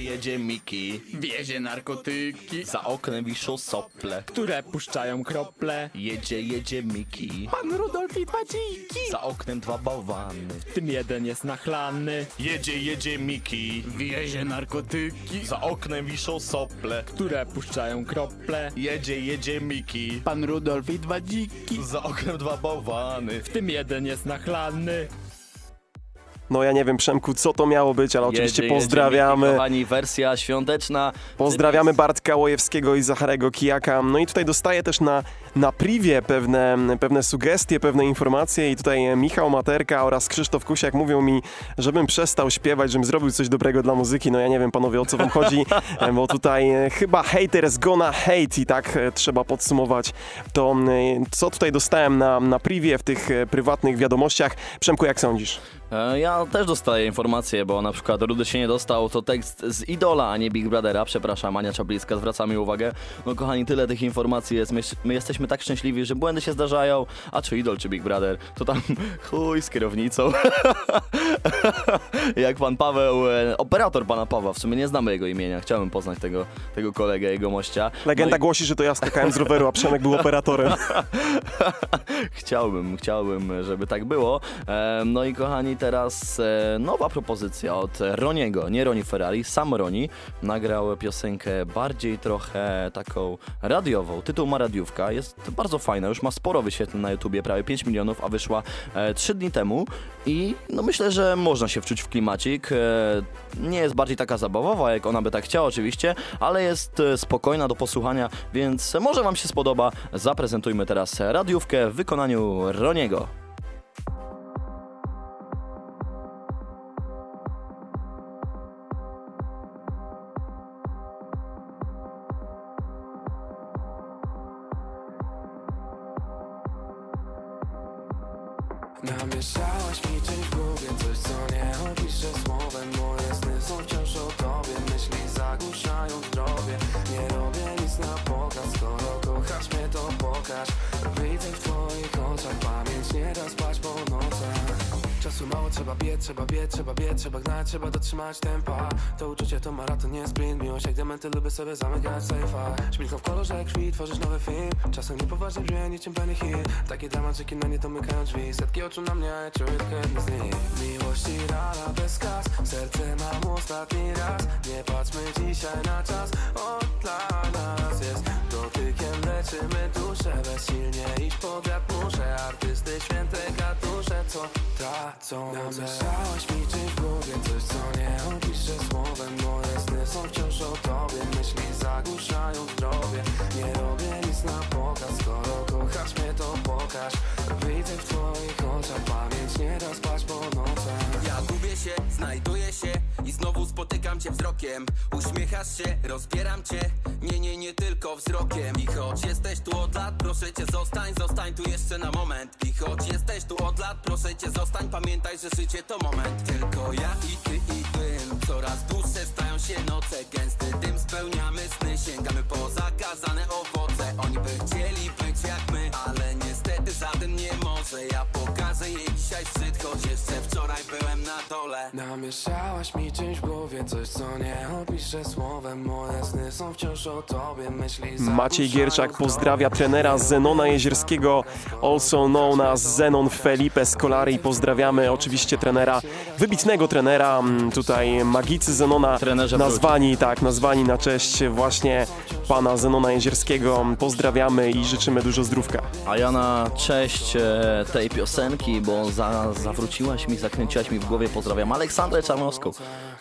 Jedzie, Miki, Wiezie narkotyki, za oknem wiszą sople. które puszczają krople. Jedzie, jedzie Miki, Pan Rudolf i dwa dziki. za oknem dwa bałwany. W tym jeden jest nachlany. Jedzie, jedzie Miki, Wiezie narkotyki, za oknem wiszą sople. które puszczają krople. Jedzie, jedzie Miki, Pan Rudolf i dwa dziki. za oknem dwa bałwany. W tym jeden jest nachlany. No ja nie wiem, Przemku, co to miało być, ale oczywiście Jedzie, jedzie pozdrawiamy. Miki, kochani, wersja świąteczna. Pozdrawiamy Bartka Łojewskiego i Zacharego Kijaka. No i tutaj dostaję też na, na privie pewne, pewne sugestie, pewne informacje i tutaj Michał Materka oraz Krzysztof Kusiak mówią mi, żebym przestał śpiewać, żebym zrobił coś dobrego dla muzyki. No ja nie wiem, panowie, o co wam chodzi, *laughs* bo tutaj e, chyba haters gonna hate i tak e, trzeba podsumować to, e, co tutaj dostałem na, na privie w tych prywatnych wiadomościach. Przemku, jak sądzisz? E, Ja też dostaję informacje, bo na przykład Rudy się nie dostał, to tekst z Idola, a nie Big Brothera, przepraszam, Ania Czaplińska, zwraca mi uwagę. No kochani, tyle tych informacji jest, my, my jesteśmy tak szczęśliwi, że błędy się zdarzają, a czy Idol, czy Big Brother, to tam *laughs* chuj z kierownicą. *laughs* Jak pan Paweł, e, operator pana Pawła, w sumie nie znamy jego imienia, chciałbym poznać tego, tego kolegę, jego mościa. Legenda No i- głosi, że to ja skakałem z roweru, a Przemek był operatorem. *laughs* chciałbym, chciałbym, żeby tak było. E, no i kochani, teraz e, nowa propozycja od Roniego, nie Roni Ferrari, sam Roni nagrał piosenkę bardziej trochę taką radiową. Tytuł ma radiówka, jest bardzo fajna, już ma sporo wyświetleń na YouTubie, prawie 5 milionów, a wyszła e, 3 dni temu i no myślę, że można się wczuć w klimacik. E, nie jest bardziej taka zabawowa, jak ona by tak chciała oczywiście, ale jest e, spokojna do posłuchania, więc może wam się spodoba. Zaprezentujmy teraz radiówkę w wykonaniu Roniego. Namieszałaś mi czymś trzeba biec, trzeba biec, trzeba biec, trzeba gnać, trzeba dotrzymać tempa. To uczucie to maraton, nie sprint, miłość jak diamenty, lubię sobie zamykać sejfa. Szpilką w kolorze krwi, tworzysz nowy film. Czasem niepoważnie brzmi niczym Benny Hill Takie dramaczyki na nie domykają drzwi. Setki oczu na mnie, a ja czuję tylko jedny z nich. Miłości rana bez kas, serce mam ostatni raz. Nie patrzmy dzisiaj na czas, on dla nas jest. Dotykiem leczymy duszę, bezsilnie iść pod wiatr muszę. Artysty święte katusze, co tracą Namieszałaś mi czymś w głowie, coś co nie opiszę słowem. Moje sny są wciąż o tobie, myśli zagłuszają zdrowie Nie robię nic na pokaz, skoro kochasz mnie to pokaż. Widzę w twoich oczach, znowu spotykam cię wzrokiem. Uśmiechasz się, rozbieram cię, nie, nie, nie tylko wzrokiem. I choć jesteś tu od lat, proszę cię zostań, zostań tu jeszcze na moment. I choć jesteś tu od lat, proszę cię zostań, pamiętaj, że życie to moment. Tylko ja i ty i dym, coraz dłuższe stają się noce. Gęsty dym, spełniamy sny, sięgamy po zakazane owoce dzisiaj choć jeszcze wczoraj byłem na dole Namieszałaś mi czymś w głowie, coś co nie opiszę słowem Moje sny są wciąż o tobie, myśli Maciej Gierczak pozdrawia trenera Zenona Jezierskiego, also known as Zenon Felipe Scolari. Pozdrawiamy oczywiście trenera, wybitnego trenera, mm, tutaj magicy Zenona, Trenerze nazwani, tak, nazwani na cześć właśnie pana Zenona Jezierskiego. Pozdrawiamy i życzymy dużo zdrówka. A ja na cześć e, tej piosenki, bo za, zawróciłaś mi, zakręciłaś mi w głowie, pozdrawiam. Aleksandrę Czarnowską,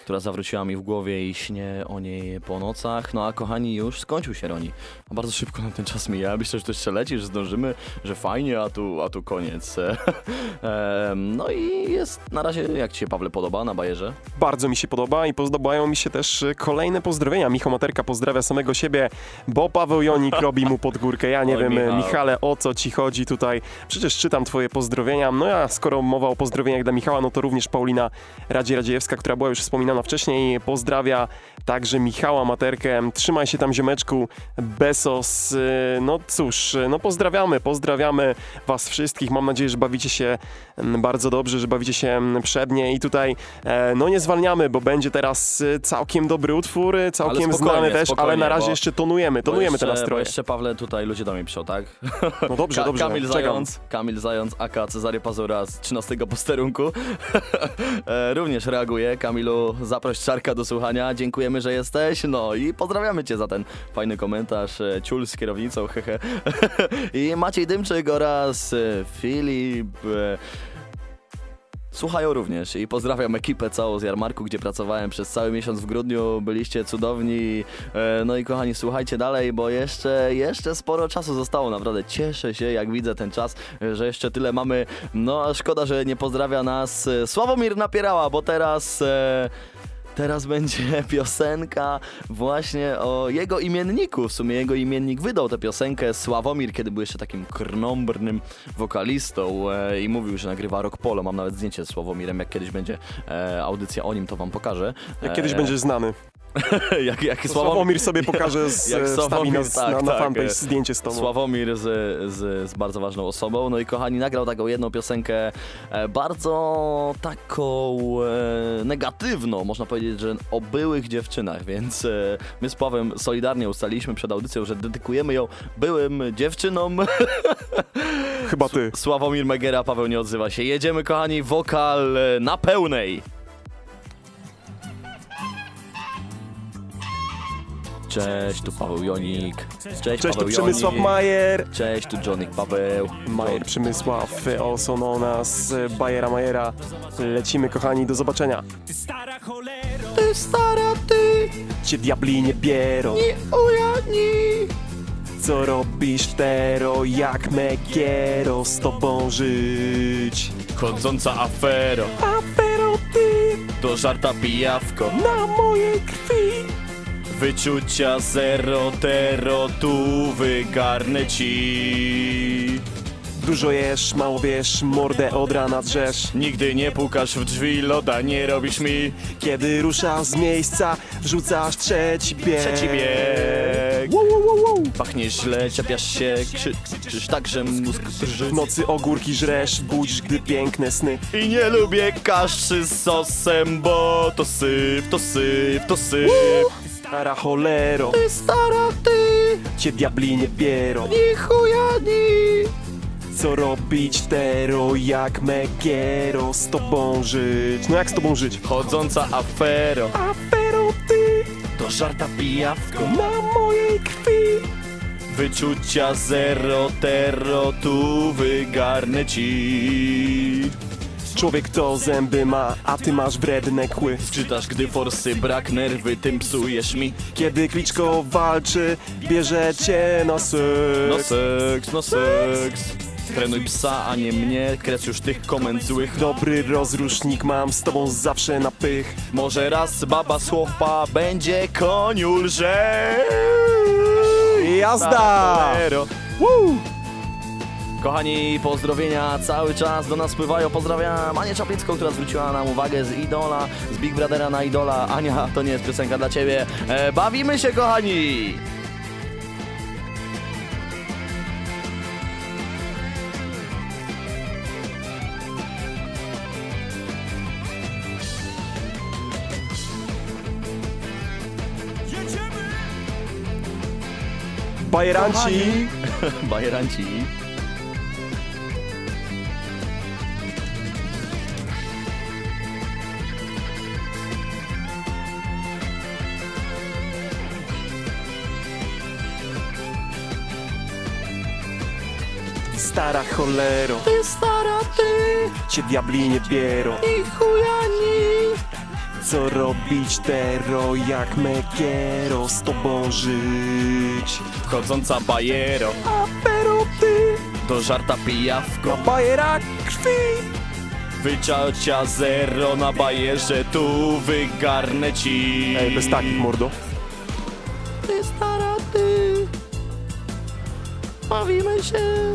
która zawróciła mi w głowie i śnię o niej po nocach. No a kochani, już skończył się Roni. A bardzo szybko nam ten czas mija. Myślę, że to jeszcze leci, że zdążymy, że fajnie, a tu, a tu koniec. *laughs* No i jest na razie, jak Ci się Pawle podoba na bajerze? Bardzo mi się podoba i podobają mi się też e, kolejne pozdrowienia. Michał Materka pozdrawia samego siebie, bo Paweł Jonik robi mu pod górkę. Ja *laughs* nie Oj, wiem, e, Michał. Michale, o co ci chodzi tutaj. Przecież czytam twoje pozdrowienia. No ja, skoro mowa o pozdrowieniach dla Michała, no to również Paulina Radzie-Radziejewska, która była już wspominana wcześniej, pozdrawia także Michała Materkę. Trzymaj się tam, ziomeczku. Besos. No cóż, no pozdrawiamy, pozdrawiamy was wszystkich. Mam nadzieję, że bawicie się mm, bardzo dobrze, że bawicie się mm, przednie i tutaj e, no nie zwalniamy, bo będzie teraz e, całkiem dobry utwór, e, całkiem znany też, ale na razie bo- jeszcze tonujemy, tonujemy jeszcze, te nastroje. jeszcze Pawle tutaj ludzie do mnie piszą, tak? No dobrze, Ka- dobrze, Kamil. Zając, Kamil Zając, aka Cezary Pazura z 13 posterunku. *laughs* Również reaguje. Kamilu, zaproś Czarka do słuchania. Dziękujemy, że jesteś. No i pozdrawiamy Cię za ten fajny komentarz. E, Ciul z kierownicą, hehe. *laughs* I Maciej Dymczyk oraz e, Filip. e, Słuchają również i pozdrawiam ekipę całą z Jarmarku, gdzie pracowałem przez cały miesiąc w grudniu. Byliście cudowni. E, No i kochani, słuchajcie dalej, bo jeszcze, jeszcze sporo czasu zostało. Naprawdę cieszę się, jak widzę ten czas, że jeszcze tyle mamy. No szkoda, że nie pozdrawia nas e, Sławomir Napierała, bo teraz... e, Teraz będzie *laughs* piosenka właśnie o jego imienniku. W sumie jego imiennik wydał tę piosenkę Sławomir, kiedy był jeszcze takim krnąbrnym wokalistą e, i mówił, że nagrywa rock polo. Mam nawet zdjęcie z Sławomirem, jak kiedyś będzie e, audycja o nim, to wam pokażę. Jak kiedyś E, będziesz znany. *laughs* jak, jak To Sławomir sobie pokaże, *laughs* z, jak wstawi na, Sławomir, tak, na, na tak, fanpage e, zdjęcie z tobą. Sławomir z, z, z bardzo ważną osobą. No i kochani, nagrał taką jedną piosenkę e, bardzo taką e, negatywną, można powiedzieć, że o byłych dziewczynach, więc e, my z Pawłem solidarnie ustaliliśmy przed audycją, że dedykujemy ją byłym dziewczynom. Chyba *laughs* ty. Sławomir Megera, Paweł nie odzywa się. Jedziemy kochani, wokal e, na pełnej. Cześć, tu Paweł Jonik. Cześć, Cześć, tu Paweł Przemysław Jonik. Majer. Cześć, tu Jonik Paweł. Majer Przemysław, also known as Bajera Majera. Lecimy, kochani, do zobaczenia. Ty stara, ty Cię diabli nie bierą. nie ujadni. Co robisz tero, jak Megiero z tobą żyć? Chodząca afero, Afero ty to żarta pijawko. na mojej krwi. Wyczucia zero, tero, tu wygarnę ci. Dużo jesz, mało wiesz, mordę od rana drzesz. Nigdy nie pukasz w drzwi, loda nie robisz mi. Kiedy ruszasz z miejsca, rzucasz trzeci bieg. Trzeci bieg. Pachniesz źle, czepiasz się, krzy, krzyż tak, że mózg drży. W nocy ogórki żresz, budzisz, gdy piękne sny. I nie lubię kaszy z sosem, bo to syf, to syf, to syf Stara cholero, Ty stara ty, cię diabli nie biero ni chuja ni. Co robić tero, jak Megiero Z tobą żyć, no jak z tobą żyć? Chodząca afero, Afero ty, to żarta pijawko na mojej krwi. Wyczucia zero, tero, tu wygarnę ci Człowiek to zęby ma, a ty masz wredne kły. Czytasz, gdy forsy brak nerwy, tym psujesz mi. Kiedy Kliczko walczy, bierze cię na seks. No seks, no seks. Trenuj psa, a nie mnie, kres już tych komend złych. Dobry rozrusznik mam z tobą zawsze na pych. Może raz baba słowa będzie koniu lże Jazda! Woo! Kochani, pozdrowienia cały czas do nas spływają. Pozdrawiam Anię Czaplicką, która zwróciła nam uwagę z Idola, z Big Brothera na Idola. Ania, to nie jest piosenka dla ciebie. E, bawimy się, kochani! Bajeranci! *laughs* Bajeranci. Stara cholero, Ty stara ty, cię diabli nie biero ni chuja ni. Co robić tero, jak Megiero Z tobą żyć? Chodząca bajero, Afero ty, to żarta pijawko na bajera krwi. Wyczucia zero na bajerze, tu wygarnę ci. Ej, bez takich mordo. Ty stara ty, bawimy się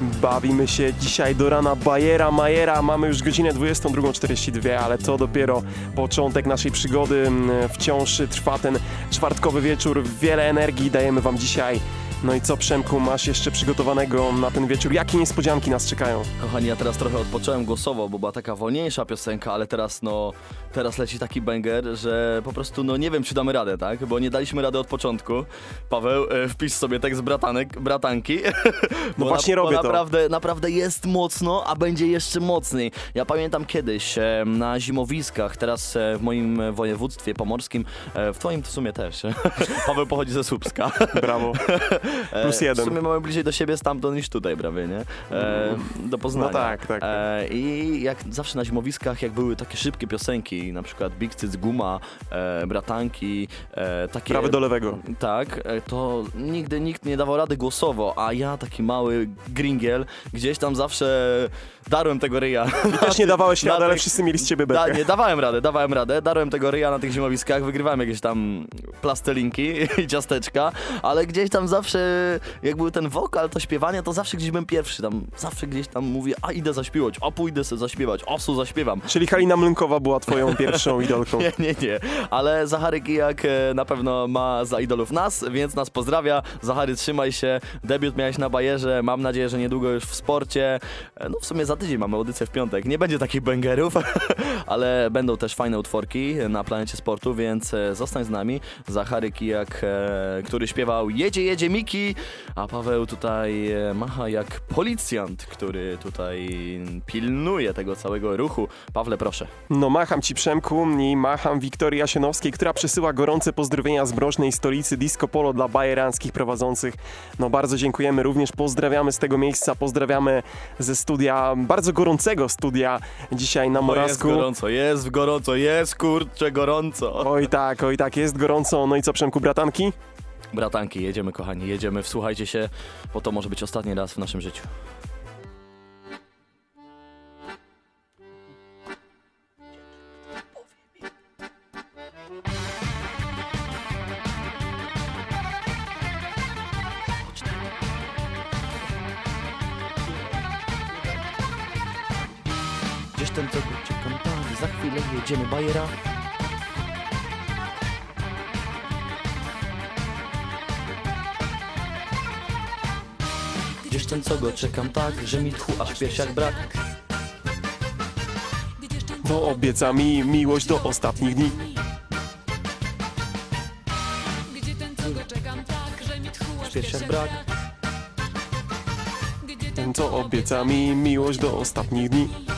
Bawimy się dzisiaj do rana Bajera Majera. Mamy już godzinę 22.42, ale to dopiero początek naszej przygody. Mm, Wciąż trwa ten czwartkowy wieczór. Wiele energii dajemy Wam dzisiaj. No i co, Przemku, masz jeszcze przygotowanego na ten wieczór? Jakie niespodzianki nas czekają? Kochani, ja teraz trochę odpocząłem głosowo, bo była taka wolniejsza piosenka, ale teraz no, teraz leci taki banger, że po prostu no nie wiem, czy damy radę, tak? Bo nie daliśmy rady od początku. Paweł, e, wpisz sobie tekst bratanek, bratanki. No *laughs* Bo właśnie bo robię to. naprawdę, naprawdę jest mocno, a będzie jeszcze mocniej. Ja pamiętam kiedyś e, na zimowiskach, teraz e, w moim województwie pomorskim, e, w twoim w sumie też. *laughs* Paweł pochodzi ze Słupska. *laughs* Brawo. E, Plus jeden. W sumie mamy bliżej do siebie stamtąd niż tutaj prawie, nie? E, do Poznania. No tak, tak. E, I jak zawsze na zimowiskach, jak były takie szybkie piosenki, na przykład Big Cyc Guma, e, Bratanki, e, takie... Prawy do lewego. Tak, e, to nigdy nikt nie dawał rady głosowo, a ja taki mały gringiel, gdzieś tam zawsze darłem tego ryja. Też nie dawałeś rady, ale wszyscy mieli z ciebie Da, nie, dawałem radę, dawałem radę, darłem tego ryja na tych zimowiskach, wygrywałem jakieś tam plastelinki i ciasteczka, ale gdzieś tam zawsze, jak był ten wokal, to śpiewanie, to zawsze gdzieś byłem pierwszy, tam zawsze gdzieś tam mówię, a idę zaśpiewać, a pójdę sobie zaśpiewać, osu zaśpiewam. Czyli Halina Mlynkowa była twoją *laughs* pierwszą idolką. Nie, nie, nie, ale Zachary Kijak e, na pewno ma za idolów nas, więc nas pozdrawia. Zachary, trzymaj się, debiut miałeś na Bajerze, mam nadzieję, że niedługo już w sporcie. E, No w sumie za tydzień mamy audycję w piątek, nie będzie takich bangerów, *laughs* ale będą też fajne utworki na planecie sportu, więc e, zostań z nami. Zachary Kijak, e, który śpiewał Jedzie, jedzie Miki, a Paweł tutaj e, macha jak policjant, który tutaj pilnuje tego całego ruchu. Pawle, proszę. No macham ci Przemku i macham Wiktorii Jasienowskiej, która przesyła gorące pozdrowienia z mrocznej stolicy Disco Polo dla bajeranskich prowadzących. No bardzo dziękujemy, również pozdrawiamy z tego miejsca, pozdrawiamy ze studia, bardzo gorącego studia dzisiaj na O, jest gorąco, jest gorąco, jest kurczę gorąco. Oj tak, oj tak, jest gorąco. No i co Przemku, bratanki? Bratanki, jedziemy kochani, jedziemy, wsłuchajcie się, bo to może być ostatni raz w naszym życiu. Ten, co go czekam tak, za chwilę jedziemy bajera. Gdzieś ten, co go czekam tak, że mi tchu aż w piersiach brak. Bo obieca mi miłość do ostatnich dni. W piersiach brak. Ten, co obieca mi miłość do ostatnich dni.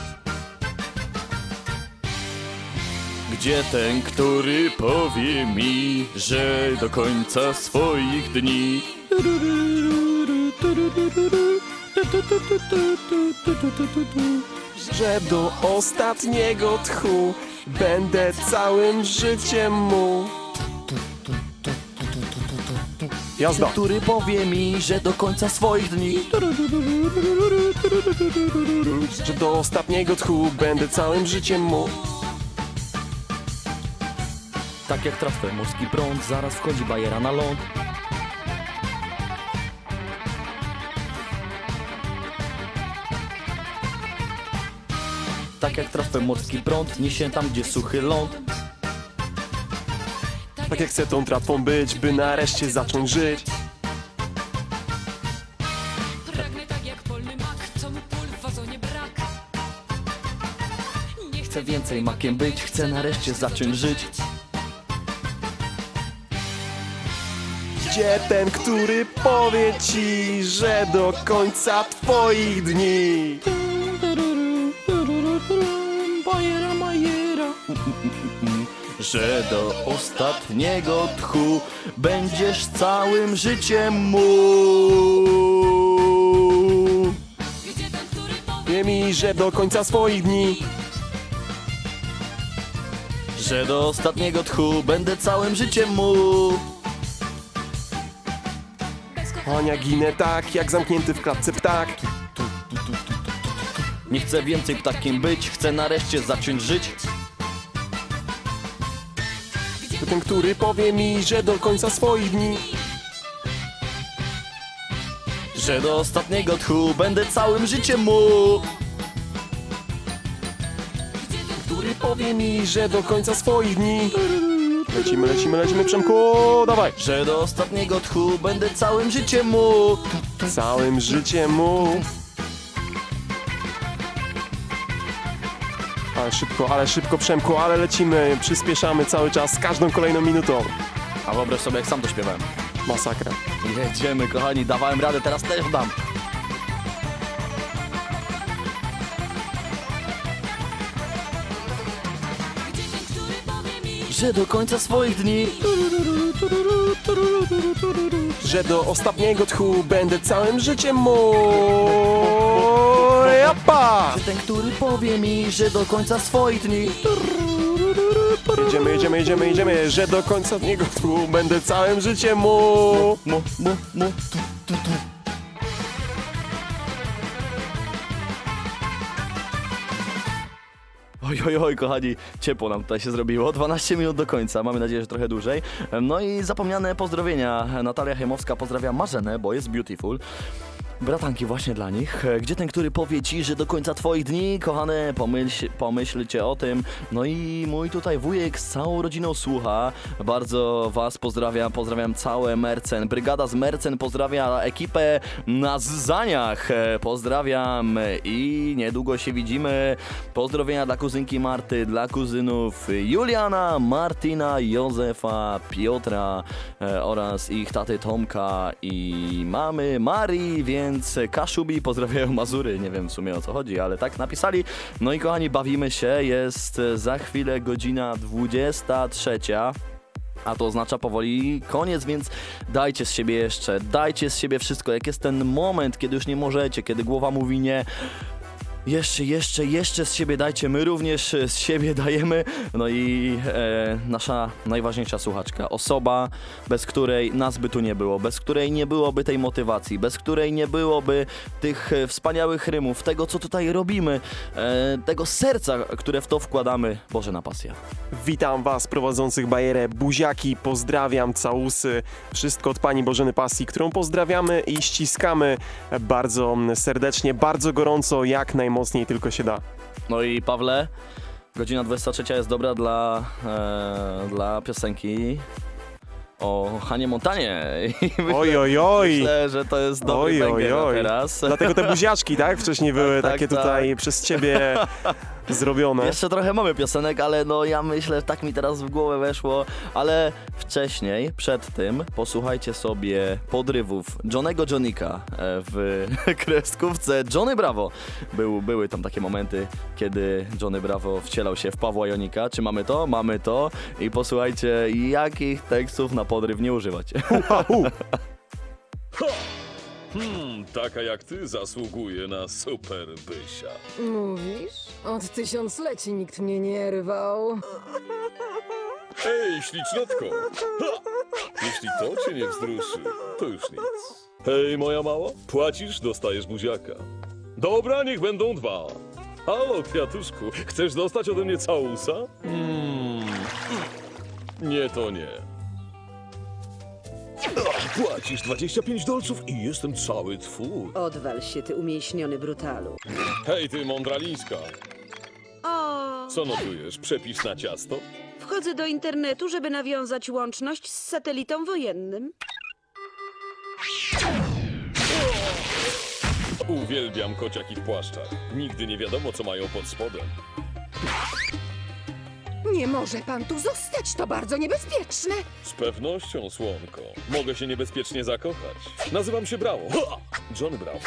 Gdzie ten, który powie mi, że do końca swoich dni Że do ostatniego tchu będę całym życiem mu. Jazda. Który powie mi, że do końca swoich dni Że do ostatniego tchu będę całym życiem mu. Tak jak trafę morski prąd, zaraz wchodzi bajera na ląd. Tak jak trafę morski prąd, niesie tam gdzie suchy ląd. Tak jak chcę tą tratwą być, by nareszcie zacząć żyć. Chcę więcej makiem być, chcę nareszcie zacząć żyć. Gdzie ten, który powie ci, że do końca twoich dni Bajera, *laughs* majera. Że do ostatniego tchu będziesz całym życiem mu. Wie mi, że do końca swoich dni Że do ostatniego tchu będę całym życiem mu. Ania ginę tak, jak zamknięty w klatce ptak Nie chcę więcej ptakiem być, chcę nareszcie zacząć żyć. Ten, który powie mi, że do końca swoich dni Że do ostatniego tchu będę całym życiem mu. Który powie mi, że do końca swoich dni Lecimy, lecimy, lecimy, Przemku, dawaj Że do ostatniego tchu będę całym życiem mu. Całym życiem mu Ale szybko, ale szybko, Przemku, ale lecimy Przyspieszamy cały czas, z każdą kolejną minutą A wyobraź sobie, jak sam to śpiewałem. Masakra Jedziemy, kochani, dawałem radę, teraz też dam. Że do końca swoich dni. Że do ostatniego tchu będę całym życiem mu Japa! Że ten, który powie mi, że do końca swoich dni. Jedziemy, jedziemy, jedziemy, jedziemy. Że do końca niego tchu będę całym życiem mu Mu, mu, mu, tu, tu, tu. Oj, oj, kochani, ciepło nam tutaj się zrobiło. 12 minut do końca, mamy nadzieję, że trochę dłużej. No i zapomniane pozdrowienia. Natalia Chemowska pozdrawia Marzenę, bo jest beautiful. Bratanki właśnie dla nich. Gdzie ten, który powie ci, że do końca twoich dni, kochane, pomyśl, pomyślcie o tym. No i mój tutaj wujek z całą rodziną słucha. Bardzo was pozdrawiam, pozdrawiam całe Mercen. Brygada z Mercen pozdrawia ekipę na Zaniach. Pozdrawiam i niedługo się widzimy. Pozdrowienia dla kuzynki Marty, dla kuzynów Juliana, Martina, Józefa, Piotra e, oraz ich taty Tomka i mamy Marii, więc Kaszubi pozdrawiają Mazury. Nie wiem w sumie o co chodzi, ale tak napisali. No i kochani, bawimy się. Jest za chwilę godzina 23. A to oznacza powoli koniec, więc dajcie z siebie jeszcze, dajcie z siebie wszystko. Jak jest ten moment, kiedy już nie możecie, kiedy głowa mówi nie, jeszcze, jeszcze, jeszcze z siebie dajcie, my również z siebie dajemy. No i e, nasza najważniejsza słuchaczka, osoba, bez której nas by tu nie było, bez której nie byłoby tej motywacji, bez której nie byłoby tych e, wspaniałych rymów, tego co tutaj robimy, e, tego serca, które w to wkładamy. Boże na pasję. Witam was prowadzących bajerę Buziaki, pozdrawiam, całusy, wszystko od Pani Bożeny Pasji, którą pozdrawiamy i ściskamy bardzo serdecznie, bardzo gorąco, jak najmocniej tylko się da. No i Pawle, godzina 23 jest dobra dla, e, dla piosenki o Hanie Montanie. I *laughs* myślę, Oj, oj, oj. Myślę, że to jest dobry Oj, oj, oj. teraz. Dlatego te buziaczki, tak? Wcześniej były tak, takie tak. tutaj przez ciebie *laughs* zrobione. Jeszcze trochę mamy piosenek, ale no ja myślę, tak mi teraz w głowę weszło, ale wcześniej, przed tym, posłuchajcie sobie podrywów Johnego Johnika e, w *laughs* kreskówce Johnny Bravo. Był, były tam takie momenty, kiedy Johnny Bravo wcielał się w Pawła Jonika. Czy mamy to? Mamy to. I posłuchajcie, jakich tekstów na podryw nie używać. *laughs* Hmm, taka jak ty zasługuje na super bysia. Mówisz? Od tysiącleci nikt mnie nie rwał. Ej, ślicznotko! Ha! Jeśli to cię nie wzruszy, to już nic. Hej, moja mała, płacisz, dostajesz buziaka. Dobra, niech będą dwa. Halo, kwiatuszku, chcesz dostać ode mnie całusa? Hmm. Nie, to nie. Płacisz 25 dolców i jestem cały twój. Odwal się, ty umieśniony brutalu. Hej, ty mądralińska, O, co notujesz? Przepis na ciasto? wchodzę do internetu, żeby nawiązać łączność z satelitą wojennym. Uwielbiam kociaki w płaszczach. Nigdy nie wiadomo, co mają pod spodem. Nie może pan tu zostać, to bardzo niebezpieczne. Z pewnością, słonko. Mogę się niebezpiecznie zakochać. Nazywam się Brawo. Ha! John Brawo.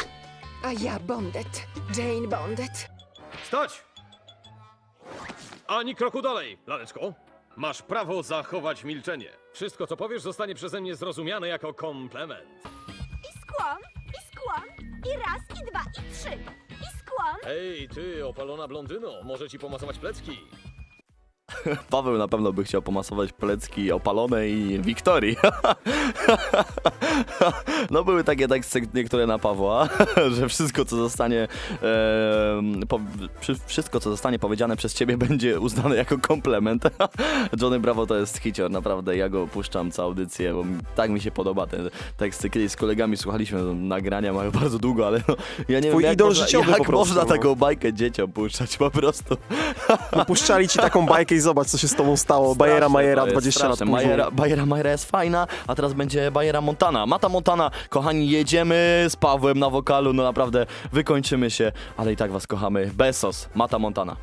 A ja Bondet, Jane Bondet. Stać! Ani kroku dalej, laleczko. Masz prawo zachować milczenie. Wszystko, co powiesz, zostanie przeze mnie zrozumiane jako komplement. I skłon, i skłon, i raz, i dwa, i trzy. I skłon. Hej, ty, opalona blondyno, może ci pomasować plecki? *laughs* Paweł na pewno by chciał pomasować plecki opalone i Wiktorii. *laughs* No były takie teksty niektóre na Pawła, *laughs* że wszystko co zostanie po, przy- wszystko co zostanie powiedziane przez ciebie będzie uznane jako komplement. Johnny Bravo to jest hicior, naprawdę ja go puszczam całą audycję, bo tak mi się podoba te teksty. Kiedyś z kolegami słuchaliśmy nagrania, mają bardzo długo, ale no, ja nie Twój wiem jak, idol można, życiowy jak po prostu, można taką bajkę dzieciom puszczać po prostu. No, puszczali ci taką bajkę i zobacz, co się z tobą stało. Bajera Majera to jest, 20 lat straszne. później. Bajera, Bajera Majera jest fajna, a teraz będzie Bajera Montana. Mata Montana, kochani, jedziemy z Pawłem na wokalu, no naprawdę wykończymy się, ale i tak was kochamy. Besos, Mata Montana.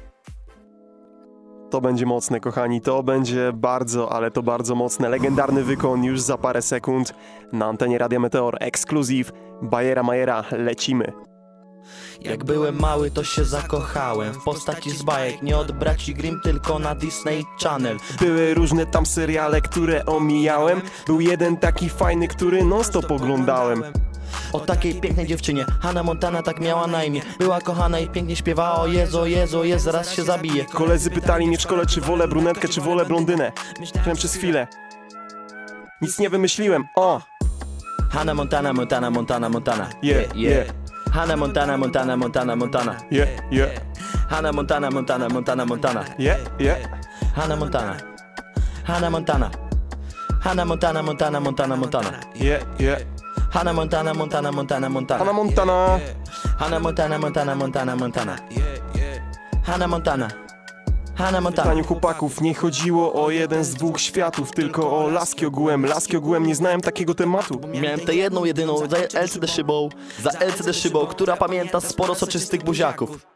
To będzie mocne, kochani, to będzie bardzo, ale to bardzo mocne. Legendarny wykon już za parę sekund na antenie Radia Meteor. Ekskluzyw Bajera Majera. Lecimy. Jak byłem mały, to się zakochałem w postaci z bajek, nie od braci Grimm, tylko na Disney Channel. Były różne tam seriale, które omijałem. Był jeden taki fajny, który non-stop oglądałem. O takiej pięknej dziewczynie, Hannah Montana tak miała na imię. Była kochana i pięknie śpiewała, o Jezu, Jezu, Jezu, zaraz się zabije. Koledzy pytali mnie w szkole, czy wolę brunetkę, czy wolę blondynę. Myślałem przez chwilę. Nic nie wymyśliłem. O! Hannah Montana, Montana, Montana, Montana. Yeah, yeah. Hannah Montana, Montana, Montana, Montana. Yeah, yeah. Hannah Montana, Montana, Montana, Montana. Yeah, yeah. Hannah Montana. Hannah Montana. Hannah Montana, Montana, Montana, Montana. Yeah, yeah. Hannah Montana, Montana, Montana, Montana. Hannah Montana. Hannah Montana, Montana, Montana, Montana. Yeah, yeah. Hannah Montana. Hannah W Montana. pytaniu chłopaków nie chodziło o jeden z dwóch światów, tylko o laski ogółem. Laski ogółem nie znałem takiego tematu. Miałem tę jedną, jedyną za LCD szybą, za LCD szybą, która pamięta sporo soczystych buziaków.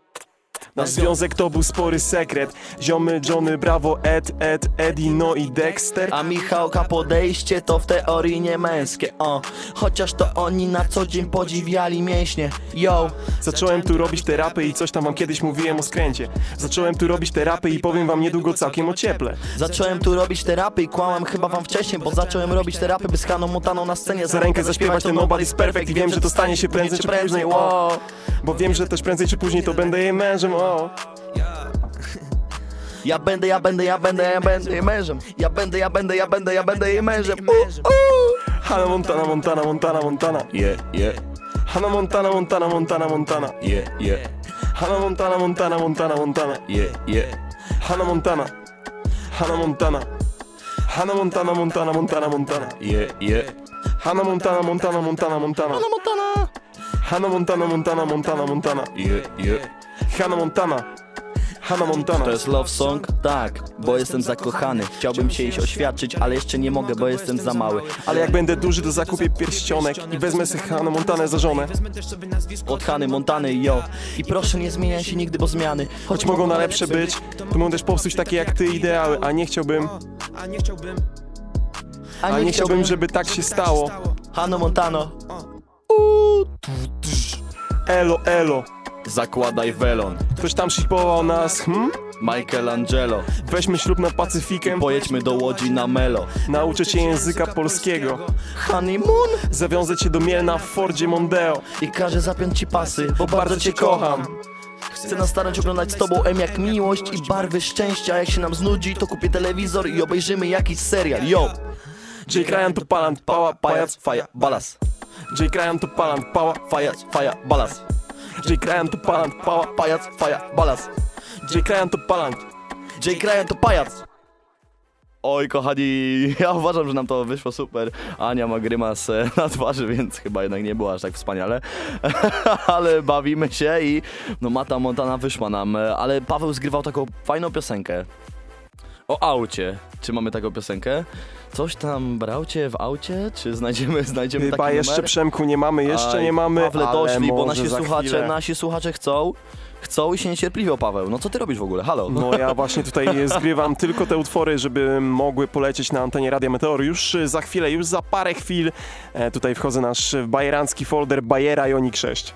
Nasz związek to był spory sekret. Ziomy, Johnny, Bravo, Ed, Ed, Eddie, no i Dexter. A Michałka podejście to w teorii nie męskie, o Chociaż to oni na co dzień podziwiali mięśnie, yo Zacząłem tu robić te rapy i coś tam wam kiedyś mówiłem o skręcie. Zacząłem tu robić te rapy i powiem wam niedługo całkiem ocieple. Zacząłem tu robić te rapy i kłamam chyba wam wcześniej Bo zacząłem robić te rapy by z Haną Montaną na scenie Za rękę zaśpiewać ten Nobody's Perfect i wiem, że to stanie się prędzej czy później, o. Bo wiem, że też prędzej czy później to będę jej mężem, o. Będę, ja będę, ja będę, ja będę jej mężem. Ja będę, ja będę, ja będę, ja będę jej mężem. Uh, uh. Hannah Montana, Montana, Montana, Montana. Yeah, yeah, Hannah Montana, Montana, Montana, Montana. yeah, yeah, Hannah Montana, Montana, Montana, Montana. yeah, yeah. Hannah Montana. Hannah Montana. Hannah Montana, Montana, Montana, Montana. Yeah, yeah. Hannah Montana, Montana, Montana, Montana. Hannah Montana. Hannah Montana, Montana, Montana, Montana. Yeah, yeah. Hannah Montana. Hannah Montana. To jest love song? Tak, bo jestem zakochany. Chciałbym się iść oświadczyć, ale jeszcze nie mogę, bo jestem za mały. Ale jak będę duży, to zakupię pierścionek i wezmę sobie Hannah Montanę za żonę. Od Hany Montany, yo. I proszę nie zmieniaj się nigdy, bo zmiany. Choć mogą na lepsze być, to mogą też popsuć takie jak ty ideały, a nie chciałbym... A nie chciałbym, żeby tak się stało. Hano Montano. Elo, elo. Zakładaj welon. Ktoś tam shipował nas, hmm? Michelangelo. Weźmy ślub na Pacyfikiem. Pojedźmy do Łodzi na Melo. Nauczę cię języka polskiego. Honeymoon. Zawiązać cię do Mielna w Fordzie Mondeo. I każę zapiąć ci pasy, bo bardzo cię kocham. Chcę na starość oglądać z tobą M jak miłość i barwy szczęścia. Jak się nam znudzi, to kupię telewizor i obejrzymy jakiś serial. Yo! Jake Ryan to palant, pała, pajac, faja, balas. Jake Ryan to palant, pała, Fajac, faja, balas. Jake Ryan to palant, pała, Pajac, faja, balas. Jake Ryan to palant. Jake Ryan to pajac. Oj, kochani, *laughs* ja uważam, że nam to wyszło super. Ania ma grymas e, *laughs* na twarzy, więc chyba jednak nie było aż tak wspaniale. *laughs* ale bawimy się i no Mata Montana wyszła nam. e, Ale Paweł zgrywał taką fajną piosenkę. O aucie. Czy mamy taką piosenkę? Coś tam brał cię w aucie? Czy znajdziemy, *laughs* znajdziemy Chyba taki jeszcze numer? Przemku nie mamy, jeszcze Aj, nie mamy, Pawle, ale doszli, bo nasi słuchacze, chwilę. nasi słuchacze chcą, chcą i się niecierpliwią, Paweł. No co ty robisz w ogóle? Halo? No ja właśnie tutaj *laughs* zgrywam tylko te utwory, żeby mogły polecieć na antenie Radia Meteor. Już za chwilę, już za parę chwil e, tutaj wchodzę nasz bajerancki folder Bajera Jonik 6.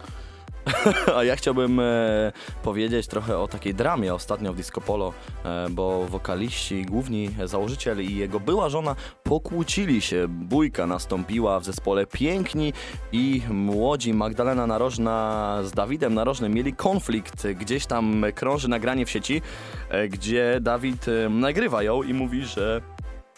*laughs* A ja chciałbym e, powiedzieć trochę o takiej dramie ostatnio w Disco Polo, e, bo wokaliści, główni założyciel i jego była żona pokłócili się. Bójka nastąpiła w zespole Piękni i Młodzi. Magdalena Narożna z Dawidem Narożnym mieli konflikt. Gdzieś tam krąży nagranie w sieci, e, gdzie Dawid e, nagrywa ją i mówi, że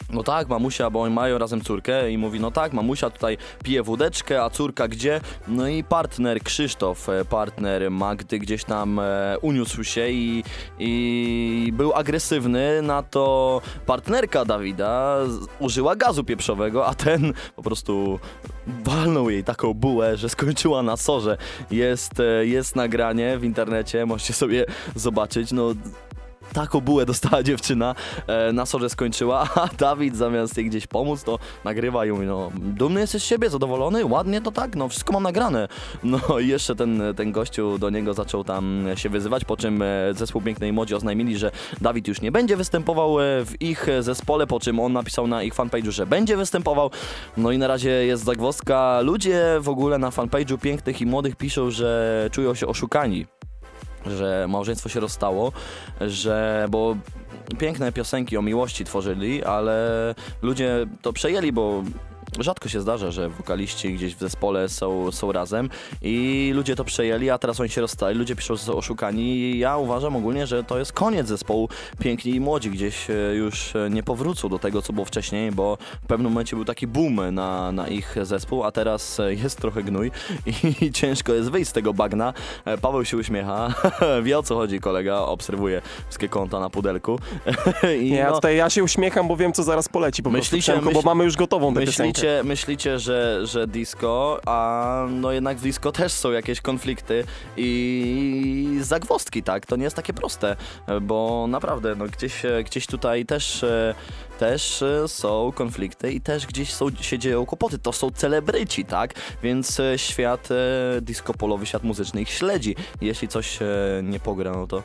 no tak, mamusia, bo oni mają razem córkę i mówi, no tak, mamusia tutaj pije wódeczkę, a córka gdzie? No i partner Krzysztof, e, partner Magdy gdzieś tam e, uniósł się i, i był agresywny, na to partnerka Dawida użyła gazu pieprzowego, a ten po prostu walnął jej taką bułę, że skończyła na sorze. Jest, e, jest nagranie w internecie, możecie sobie zobaczyć, no taką bułę dostała dziewczyna, e, na sorze skończyła, *laughs* a Dawid zamiast jej gdzieś pomóc, to nagrywa i mówi, no dumny jesteś z siebie, zadowolony, ładnie to tak, no wszystko mam nagrane. *laughs* No i jeszcze ten, ten gościu do niego zaczął tam się wyzywać, po czym e, zespół Pięknej Młodzi oznajmili, że Dawid już nie będzie występował e, w ich zespole, po czym on napisał na ich fanpage'u, że będzie występował. No i na razie jest zagwozdka. Ludzie w ogóle na fanpage'u Pięknych i Młodych piszą, że czują się oszukani że małżeństwo się rozstało, że bo piękne piosenki o miłości tworzyli, ale ludzie to przejęli, bo rzadko się zdarza, że wokaliści gdzieś w zespole są, są razem i ludzie to przejęli, a teraz oni się rozstali, ludzie piszą, że są oszukani i ja uważam ogólnie, że to jest koniec zespołu Piękni i Młodzi, gdzieś e, już e, nie powrócą do tego, co było wcześniej, bo w pewnym momencie był taki boom na, na ich zespół, a teraz e, jest trochę gnój i *laughs* ciężko jest wyjść z tego bagna. Paweł się uśmiecha, *laughs* wie o co chodzi kolega, obserwuje wszystkie konta na pudelku. *laughs* I Nie, ja no, tutaj ja się uśmiecham, bo wiem co zaraz poleci po prostu Myślicie- Przemku, bo mamy już gotową tę myślicie, piosenkę. myślicie że, że disco, a no jednak w disco też są jakieś konflikty i zagwozdki, tak? To nie jest takie proste, bo naprawdę no, gdzieś, gdzieś tutaj też, też są konflikty i też gdzieś są, się dzieją kłopoty. To są celebryci, tak? Więc świat e, disco polowy, świat muzyczny ich śledzi. Jeśli coś e, nie pogra, no to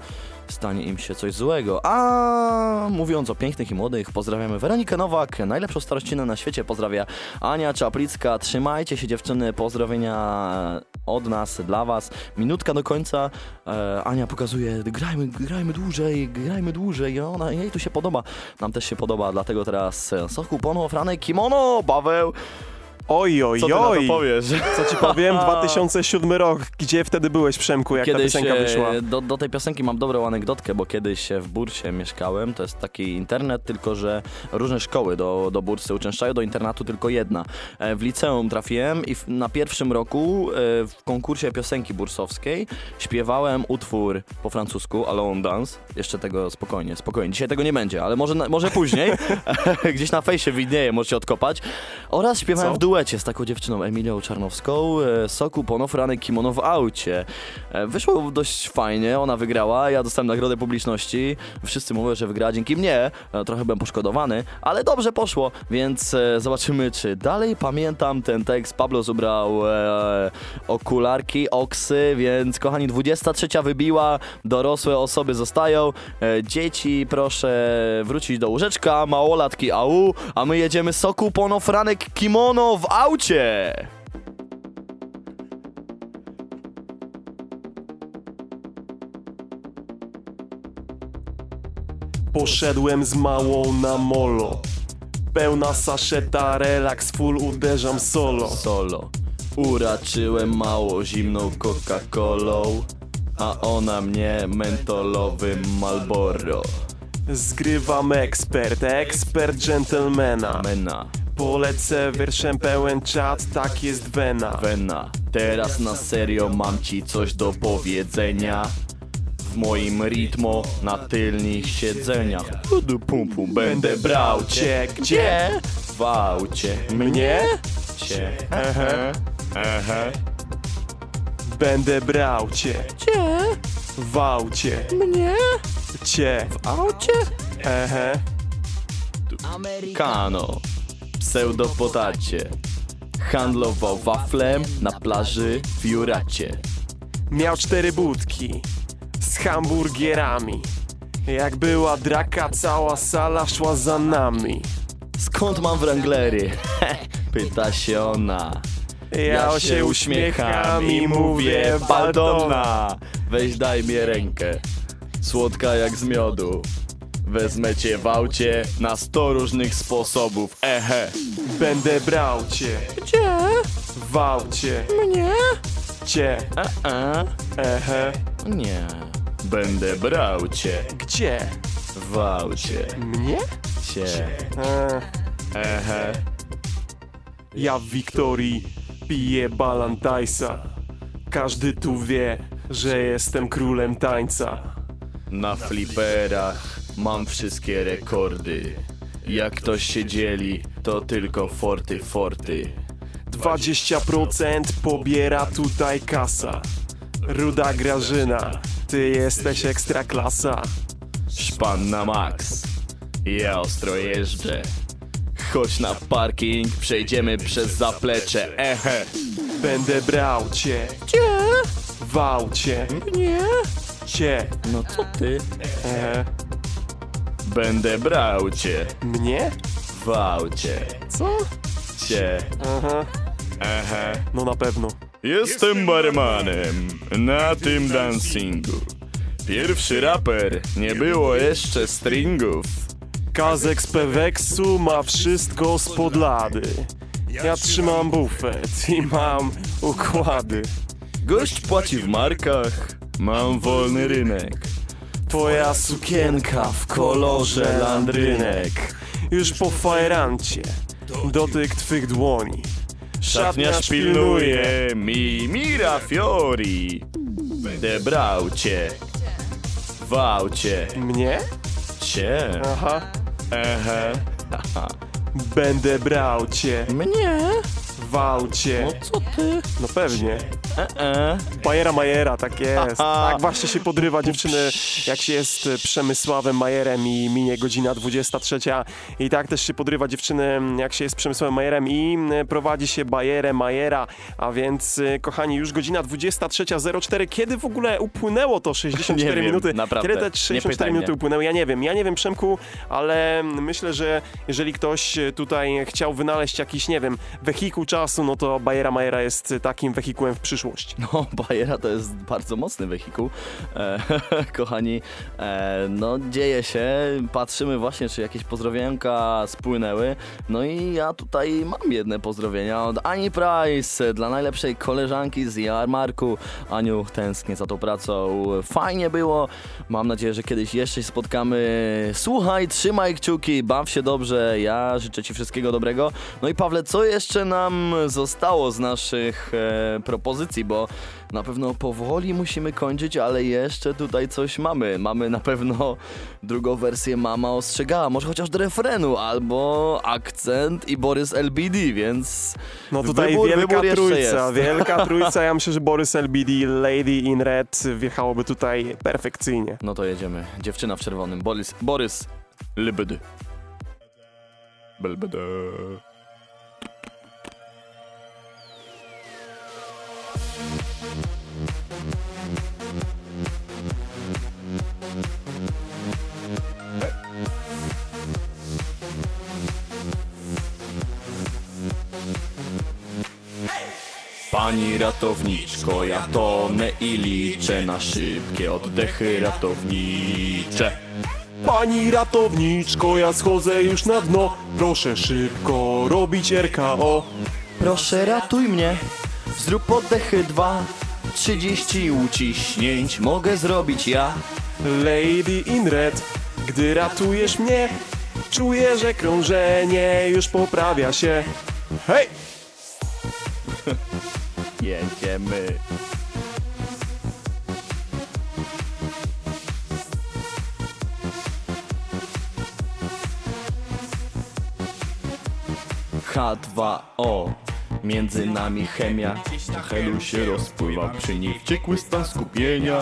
stanie im się coś złego. A mówiąc o pięknych i młodych, pozdrawiamy Weronikę Nowak, najlepszą starościnę na świecie, pozdrawia Ania Czaplicka. Trzymajcie się dziewczyny, pozdrowienia od nas, dla was. Minutka do końca. E, Ania pokazuje, grajmy, grajmy dłużej, grajmy dłużej. I ona, jej tu się podoba. Nam też się podoba, dlatego teraz Soku, Pono, Franek, Kimono, Paweł. Oj, oj, Co ty na to oj. powiesz? Co ci powiem? *laughs* 2007 rok. Gdzie wtedy byłeś, Przemku, jak Kiedyś ta piosenka e, wyszła? Do, do tej piosenki mam dobrą anegdotkę, bo kiedyś w Bursie mieszkałem. To jest taki internet, tylko że różne szkoły do, do Bursy uczęszczają, do internatu tylko jedna. E, W liceum trafiłem i w, na pierwszym roku e, w konkursie piosenki bursowskiej śpiewałem utwór po francusku Alone Dance. Jeszcze tego spokojnie, spokojnie. Dzisiaj tego nie będzie, ale może, na- może później. *laughs* *laughs* Gdzieś na fejsie widnieje, możecie odkopać. Oraz śpiewałem Co? w duecie duecie z taką dziewczyną Emilią Czarnowską, e, Soku Ponow, Ranek Kimono w aucie. E, wyszło dość fajnie, ona wygrała, ja dostałem nagrodę publiczności. Wszyscy mówią, że wygrała dzięki mnie, e, trochę byłem poszkodowany, ale dobrze poszło, więc zobaczymy, czy dalej pamiętam ten tekst. Pablo ubrał e, okularki, oksy, więc kochani, 23 wybiła, dorosłe osoby zostają, e, dzieci proszę wrócić do łóżeczka, małolatki au, a my jedziemy soku ponow ranek kimono w aucie. Poszedłem z małą na molo Pełna saszeta, relaks, full uderzam solo Solo. Uraczyłem mało zimną Coca-Colą, a ona mnie mentolowym Malboro. Zgrywam ekspert, ekspert gentlemana Mena, Polecę wierszem pełen czat, tak jest wena Wena, teraz na serio mam ci coś do powiedzenia. W moim ritmo na tylnych siedzeniach. Pudu pum pum, będę brał cię gdzie? W aucie. Mnie? Cię. Ehe, ehe. Będę brał cię Gdzie? w aucie Mnie? Cię W aucie? Ehe Kano, pseudopotacie. Handlował waflem na plaży w Juracie. Miał cztery budki z hamburgierami Jak była draka, cała sala szła za nami Skąd mam wranglery? *laughs* Pyta się ona. Ja, się uśmiecham i mówię Baldona Weź daj mi rękę, słodka jak z miodu. Wezmę cię w aucie na sto różnych sposobów, ehe. Będę brał cię Gdzie? w aucie Mnie? Cię A, a. Ehe Nie. Będę brał cię Gdzie? w aucie. Mnie? Cię. E, Ehe. ja w Wiktorii piję balantajsa Każdy tu wie, że jestem królem tańca Na fliperach mam wszystkie rekordy. Jak ktoś się dzieli, to tylko forty forty. 20% pobiera tutaj kasa Ruda Grażyna, ty jesteś ekstra klasa Szpan na max. Ja ostro jeżdżę. Chodź na parking, przejdziemy przez zaplecze, ehe. Będę brał cię Gdzie? w aucie Nie? Cię No co ty? Ehe Będę brał cię Mnie? w aucie. Co? Cię, Aha, ehe. no na pewno Jestem barmanem na tym dancingu. Pierwszy raper, nie było jeszcze stringów. Kazek z Peweksu ma wszystko z podlady Ja trzymam bufet i mam układy Gość płaci w markach, mam wolny rynek. Twoja sukienka w kolorze landrynek Już po fajrancie Dotyk twych dłoni Szatniarz pilnuje mi Mira Fiori. Będę brał cię w aucie. Mnie? Cię, Aha ehe. Będę brał cię Mnie? w aucie Co ty? No pewnie E-e. Majera Majera, tak jest. Aha. *laughs* Tak właśnie się podrywa dziewczyny, jak się jest Przemysławem Majerem i minie godzina 23. I tak też się podrywa dziewczyny, jak się jest Przemysławem Majerem i prowadzi się Bajerę Majera. A więc, y, kochani, już godzina 23.04. Kiedy w ogóle upłynęło to 64 *laughs* Nie wiem, minuty? naprawdę. Kiedy te Nie 64 pytaj minuty upłynęły? Ja nie wiem. Ja nie wiem, Przemku, ale myślę, że jeżeli ktoś tutaj chciał wynaleźć jakiś, nie wiem, wehikuł czasu, no to Bajera Majera jest takim wehikułem w przyszłość. No, Bajera to jest bardzo mocny wehikuł. E, *laughs* kochani, e, no dzieje się, patrzymy właśnie, czy jakieś pozdrowienka spłynęły. No i ja tutaj mam jedne pozdrowienia od Ani Price dla najlepszej koleżanki z jarmarku. Aniu, tęsknię za tą pracą. Fajnie było. Mam nadzieję, że kiedyś jeszcze się spotkamy. Słuchaj, trzymaj kciuki, baw się dobrze. Ja życzę Ci wszystkiego dobrego. No i Pawle, co jeszcze nam zostało z naszych e, propozycji? Bo na pewno powoli musimy kończyć, ale jeszcze tutaj coś mamy. Mamy na pewno drugą wersję Mama ostrzegała, może chociaż do refrenu, albo akcent i Borys LBD, więc No tutaj wybór, wielka wybór trójca, *laughs* wielka trójca. Ja myślę, że Borys LBD, Lady in Red wjechałoby tutaj perfekcyjnie. No to jedziemy. Dziewczyna w czerwonym. Borys, Borys LBD. Belbede. Pani ratowniczko, ja tonę i liczę na szybkie oddechy ratownicze. Pani ratowniczko, ja schodzę już na dno. Proszę szybko robić RKO. Proszę ratuj mnie, zrób oddechy dwa. 30 uciśnięć mogę zrobić ja. Lady in Red, gdy ratujesz mnie, czuję, że krążenie już poprawia się. Hej! Jedziemy. H2O Między nami chemia. Na helu się rozpływa Przy niej wściekły stan skupienia.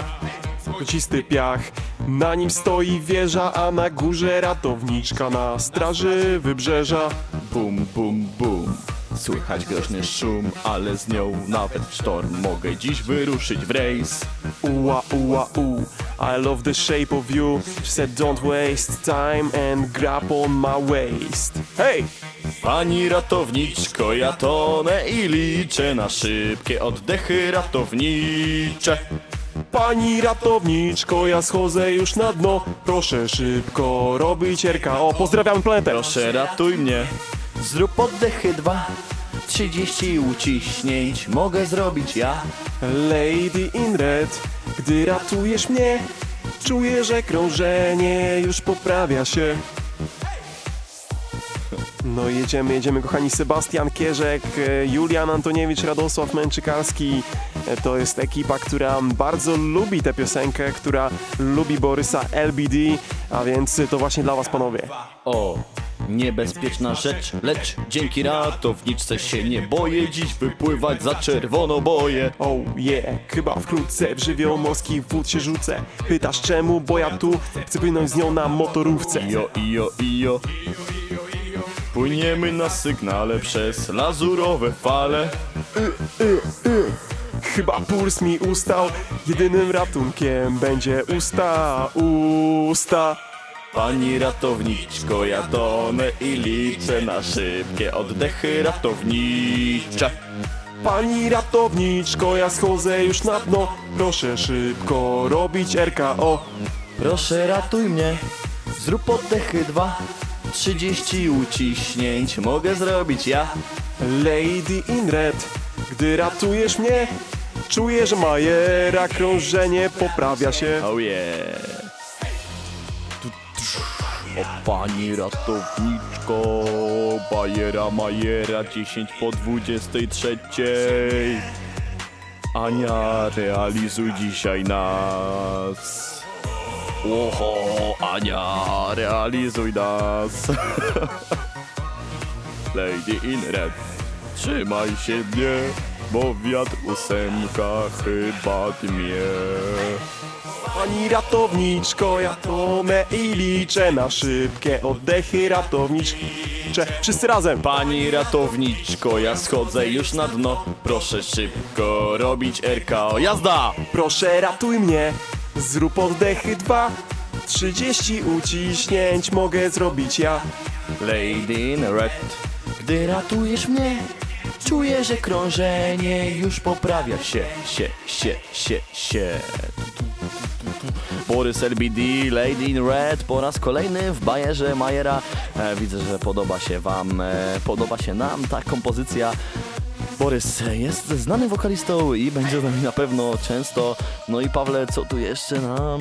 Kocisty piach, na nim stoi wieża, a na górze ratowniczka na straży wybrzeża. Bum, bum, bum Słychać groźny szum Ale z nią nawet w sztorm Mogę dziś wyruszyć w rejs Ua, ua, u. I love the shape of you. She said, don't waste time and grab on my waist. Hej! Pani ratowniczko, ja tonę i liczę na szybkie oddechy ratownicze. Pani ratowniczko, ja schodzę już na dno. Proszę szybko robić RKO. Pozdrawiam planetę. Proszę ratuj mnie, zrób oddechy dwa. 30 uciśnięć mogę zrobić ja. Lady in red, gdy ratujesz mnie, czuję, że krążenie już poprawia się. No jedziemy, jedziemy kochani, Sebastian Kierzek, Julian Antoniewicz, Radosław Męczykarski. E, To jest ekipa, która bardzo lubi tę piosenkę, która lubi Borysa LBD, a więc to właśnie dla was panowie. O, niebezpieczna rzecz, lecz dzięki ratowniczce się nie boję dziś wypływać za czerwono boję. Oh yeah, chyba wkrótce w żywioł morski wód się rzucę. Pytasz czemu, bo ja tu chcę płynąć z nią na motorówce. Ijo, ijo, ijo. Płyniemy na sygnale przez lazurowe fale. Chyba puls mi ustał, jedynym ratunkiem będzie usta, usta. Pani ratowniczko, ja tonę i liczę na szybkie oddechy ratownicze. Pani ratowniczko, ja schodzę już na dno, proszę szybko robić RKO. Proszę ratuj mnie, zrób oddechy dwa. 30 uciśnięć mogę zrobić ja. Lady in red, gdy ratujesz mnie, czuję, że majera krążenie poprawia się. Oh yeah. O pani ratowniczko, bajera majera 10 po 23. Ania, realizuj dzisiaj nas. Oho, Ania, realizuj nas. *laughs* Lady in red, trzymaj się mnie, bo wiatr ósemka chyba dmie. Pani ratowniczko, ja tonę i liczę na szybkie oddechy ratownicze. Wszyscy razem. Pani ratowniczko, ja schodzę już na dno. Proszę szybko robić RKO. Jazda! Proszę ratuj mnie, zrób oddechy dwa. 30 uciśnięć mogę zrobić ja. Lady in red. Gdy ratujesz mnie, czuję, że krążenie już poprawia się, się, się, się, się. Borys LBD, Lady in Red po raz kolejny w bajerze Majera. E, widzę, że podoba się wam, e, podoba się nam ta kompozycja. Borys jest znanym wokalistą i będzie z nami na pewno często. No i Pawle, co tu jeszcze nam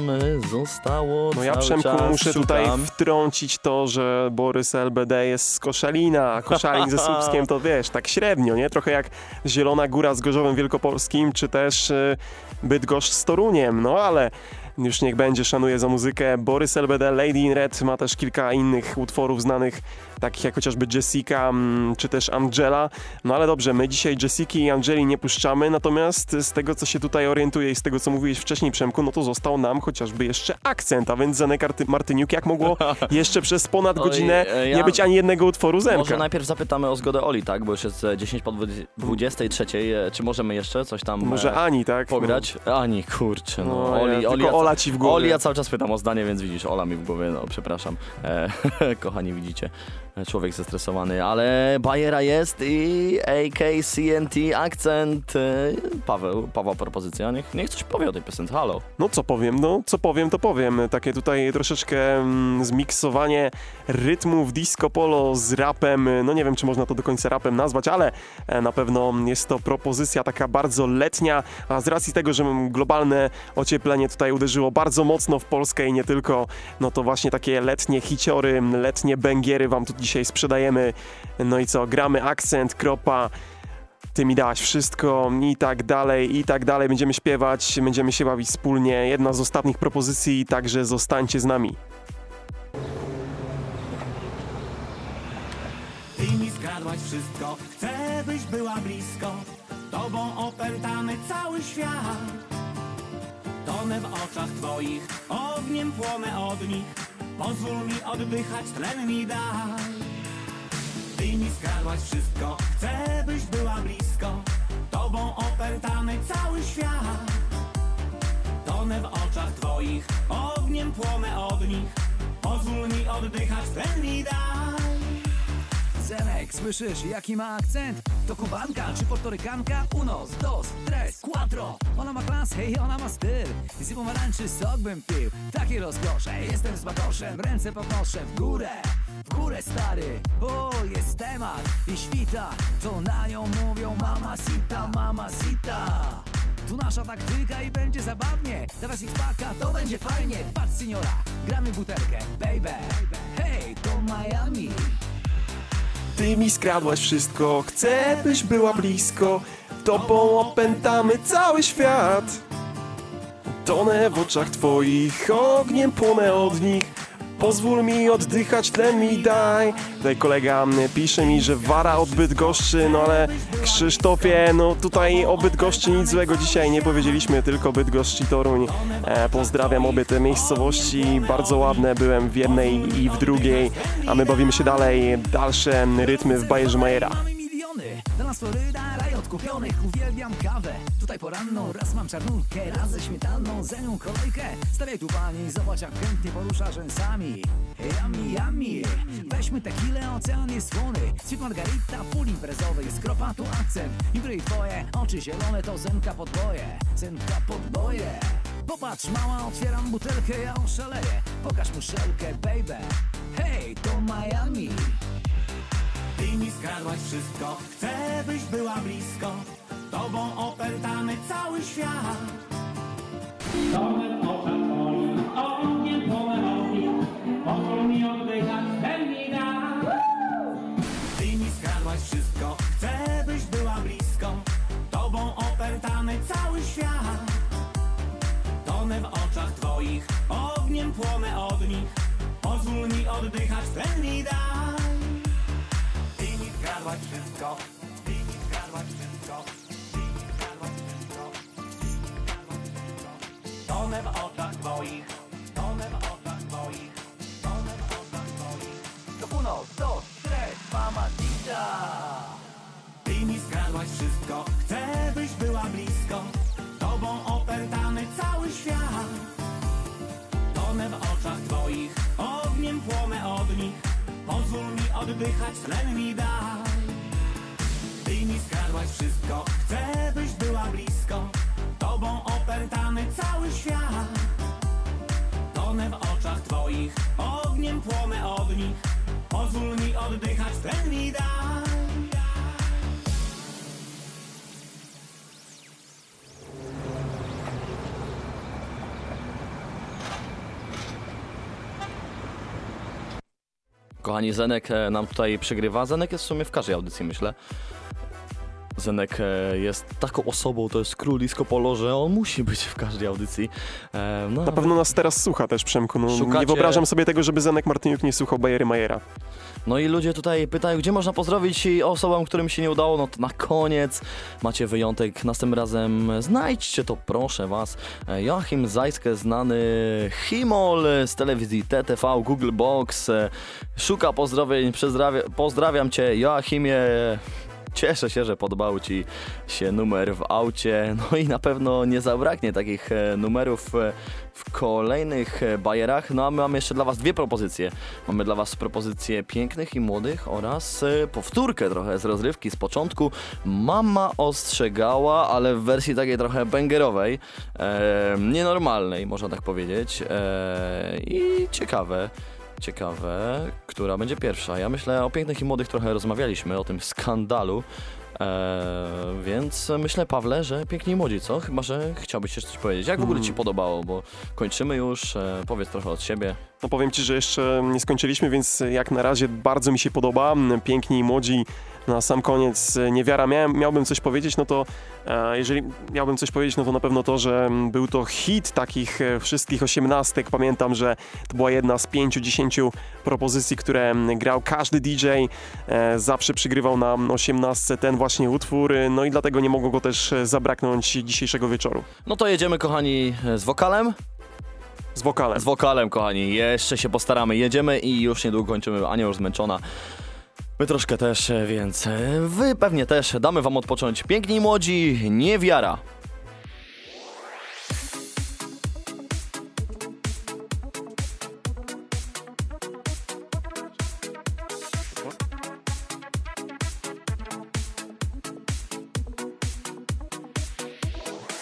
zostało? No ja Przemku muszę tutaj szukam. wtrącić to, że Borys LBD jest z Koszalina, a Koszalin ze Słupskiem to wiesz, tak średnio, nie? Trochę jak Zielona Góra z Gorzowem Wielkopolskim, czy też y, Bydgoszcz z Toruniem, no ale już niech będzie, szanuję za muzykę. Borys LBD, Lady in Red ma też kilka innych utworów znanych, takich jak chociażby Jessica, mm, czy też Angela. No ale dobrze, my dzisiaj Jessiki i Angeli nie puszczamy, natomiast z tego, co się tutaj orientuję i z tego, co mówiłeś wcześniej, Przemku, no to został nam chociażby jeszcze akcent, a więc Zenek Arty- Martyniuk, jak mogło *laughs* jeszcze przez ponad Oj, godzinę e, ja- nie być ani jednego utworu Zenka? Może najpierw zapytamy o zgodę Oli, tak? Bo już jest e, 10 po 23. E, Czy możemy jeszcze coś tam Może e, Ani, tak? pograć? Ani, kurczę, no. No, ja- tylko Ola ci w głowie. Oli, ja cały czas pytam o zdanie, więc widzisz, Ola mi w głowie, no przepraszam. E, *laughs* kochani, widzicie, człowiek zestresowany, ale Bajera jest i AKCNT akcent. E, Paweł, Paweł propozycja, niech, niech coś powie o tej piosence, halo. No co powiem, no co powiem, to powiem. Takie tutaj troszeczkę mm, zmiksowanie rytmów disco polo z rapem. No nie wiem, czy można to do końca rapem nazwać, ale e, na pewno jest to propozycja taka bardzo letnia, a z racji tego, że globalne ocieplenie tutaj uderzyło bardzo mocno w Polskę i nie tylko, no to właśnie takie letnie hiciory, letnie bęgiery wam tu dzisiaj sprzedajemy. No i co, gramy akcent, kropa, ty mi dałaś wszystko i tak dalej, i tak dalej. Będziemy śpiewać, będziemy się bawić wspólnie. Jedna z ostatnich propozycji, także zostańcie z nami. Ty mi skradłaś wszystko, chcę byś była blisko Tobą opętany cały świat Tonę w oczach twoich, ogniem płonę od nich Pozwól mi oddychać, tlen mi daj. Ty mi skradłaś wszystko, chcę byś była blisko. Tobą opętany cały świat. Tonę w oczach twoich, ogniem płonę od nich. Pozwól mi oddychać, tlen mi daj Zenek, słyszysz jaki ma akcent? To kubanka czy portorykanka? Unos, dos, tres, cuatro. Ona ma klasę i ona ma styl. Z pomarańczy sok bym pił. Takie rozkosze, jestem z bakoszem. Ręce podnoszę w górę. W górę stary, o jest temat. I świta. To na nią mówią mama sita, mama sita. Tu nasza taktyka i będzie zabawnie. Teraz ich paka, to będzie fajnie. Patrz seniora, gramy butelkę, baby. Hej, to Miami Ty mi skradłaś wszystko, chcę byś była blisko. Tobą opętamy cały świat. Tonę w oczach twoich, ogniem płonę od nich. Pozwól mi oddychać, tlen mi daj. Tutaj kolega pisze mi, że wara od Bydgoszczy, no ale Krzysztofie, no tutaj o Bydgoszczy nic złego dzisiaj nie powiedzieliśmy, tylko Bydgoszcz Toruń. E, pozdrawiam obie te miejscowości, bardzo ładne, byłem w jednej i w drugiej, a my bawimy się dalej, dalsze rytmy w Bajerze Majera. Dla nas Floryda, raj odkupionych Uwielbiam kawę, tutaj poranną Raz mam czarnulkę, raz ze śmietaną Za nią kolejkę, stawiaj tu pani Zobacz jak chętnie porusza rzęsami. Yummy, yummy Weźmy tequilę, ocean jest słony. Sweet margarita, pól imprezowy Skropa tu akcent. I której twoje oczy zielone To zenka podboje, zenka podboje Popatrz mała, otwieram butelkę Ja oszaleję, pokaż muszelkę, baby. Hej, to Miami Ty mi skradłaś wszystko, chcę byś była blisko. Tobą opętany cały świat. W oczach twoich, ogniem nich Pozwól mi oddychać, ten mi da Ty mi skradłaś wszystko, chcę byś była blisko. Tobą opętany cały świat. Tonę w oczach twoich, ogniem płonę od nich. Pozwól mi oddychać, tlen mi daj wszystko, ty mi skradłaś wszystko. Tonę w oczach twoich, tonę w oczach twoich, tonę w oczach twoich. To uno, dos, tres, mamacita Ty mi skradłaś wszystko, chcę byś była blisko. Tobą opętany cały świat. Tonę w oczach twoich, oddychać, tlen mi daj. Ty mi skradłaś wszystko, chcę byś była blisko. Tobą opętany cały świat. Tonę w oczach twoich, ogniem płonę od nich. Pozwól mi oddychać, tlen mi daj kochani, Zenek e, nam tutaj przegrywa. Zenek jest w sumie w każdej audycji, myślę. Zenek e, jest taką osobą, to jest król disco polo, że on musi być w każdej audycji. E, no, Na pewno nas teraz słucha też, Przemku. No, Nie wyobrażam sobie tego, żeby Zenek Martyniuk nie słuchał Bajery Majera. No i ludzie tutaj pytają, gdzie można pozdrowić osobom, którym się nie udało, no to na koniec macie wyjątek. Następnym razem znajdźcie to, proszę was. Joachim Zajskę, znany Himol z telewizji TTV, Google Box, szuka pozdrowień, pozdrawia, pozdrawiam cię Joachimie. Cieszę się, że podobał Ci się numer w aucie. No i na pewno nie zabraknie takich e, numerów e, w kolejnych e, bajerach. No a my mamy jeszcze dla Was dwie propozycje. Mamy dla Was propozycję pięknych i młodych oraz powtórkę trochę z rozrywki z początku. Mama ostrzegała, ale w wersji takiej trochę bangerowej, e, nienormalnej, można tak powiedzieć. E, I ciekawe. Ciekawe, która będzie pierwsza. Ja myślę o pięknych i młodych trochę rozmawialiśmy, o tym skandalu. Eee, więc myślę, Pawle, że piękni i młodzi, co? Chyba, że chciałbyś jeszcze coś powiedzieć. Jak w ogóle Ci podobało? Bo kończymy już. E, powiedz trochę od siebie. No powiem Ci, że jeszcze nie skończyliśmy, więc jak na razie bardzo mi się podoba. Piękni i młodzi. Na sam koniec niewiara. Miałem, miałbym coś powiedzieć, no to e, jeżeli miałbym coś powiedzieć, no to na pewno to, że był to hit takich e, wszystkich osiemnastek. Pamiętam, że to była jedna z pięciu, dziesięciu propozycji, które grał każdy DJ. E, zawsze przygrywał na osiemnastce ten właśnie utwór, e, no i dlatego nie mogło go też e, zabraknąć dzisiejszego wieczoru. No to jedziemy, kochani, z wokalem? Z wokalem. Z wokalem, kochani. Jeszcze się postaramy. Jedziemy i już niedługo kończymy. Ania już zmęczona. My troszkę też, więc e, wy pewnie też. Damy wam odpocząć. Piękni młodzi, niewiara.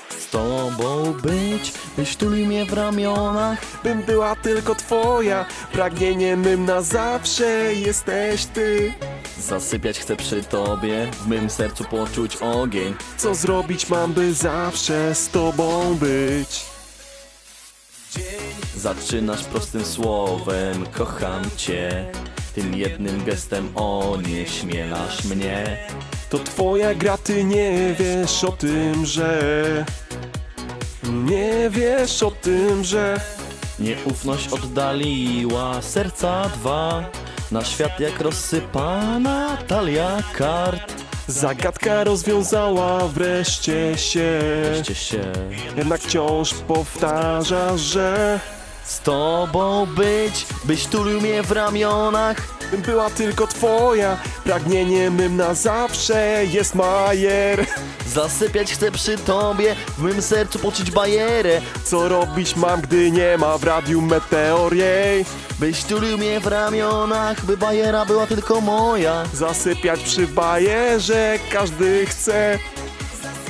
Z tobą być, byś tulił mnie w ramionach. Bym była tylko twoja, pragnieniem mym na zawsze jesteś ty. Zasypiać chcę przy tobie, w mym sercu poczuć ogień. Co zrobić mam, by zawsze z tobą być? Zaczynasz prostym słowem, kocham cię. Tym jednym gestem onieśmielasz mnie. To twoja gra, ty nie wiesz o tym, że... Nie wiesz o tym, że... Nieufność oddaliła serca dwa. Na świat jak rozsypana talia kart. Zagadka rozwiązała wreszcie się. Wreszcie się. Jednak wciąż powtarza, że... Z tobą być, byś tulił mnie w ramionach. Bym była tylko twoja, pragnieniem mym na zawsze jest Majer. Zasypiać chcę przy tobie, w mym sercu poczuć bajerę. Co robić mam, gdy nie ma w radiu meteor jej? Byś tulił mnie w ramionach, by bajera była tylko moja. Zasypiać przy bajerze każdy chce.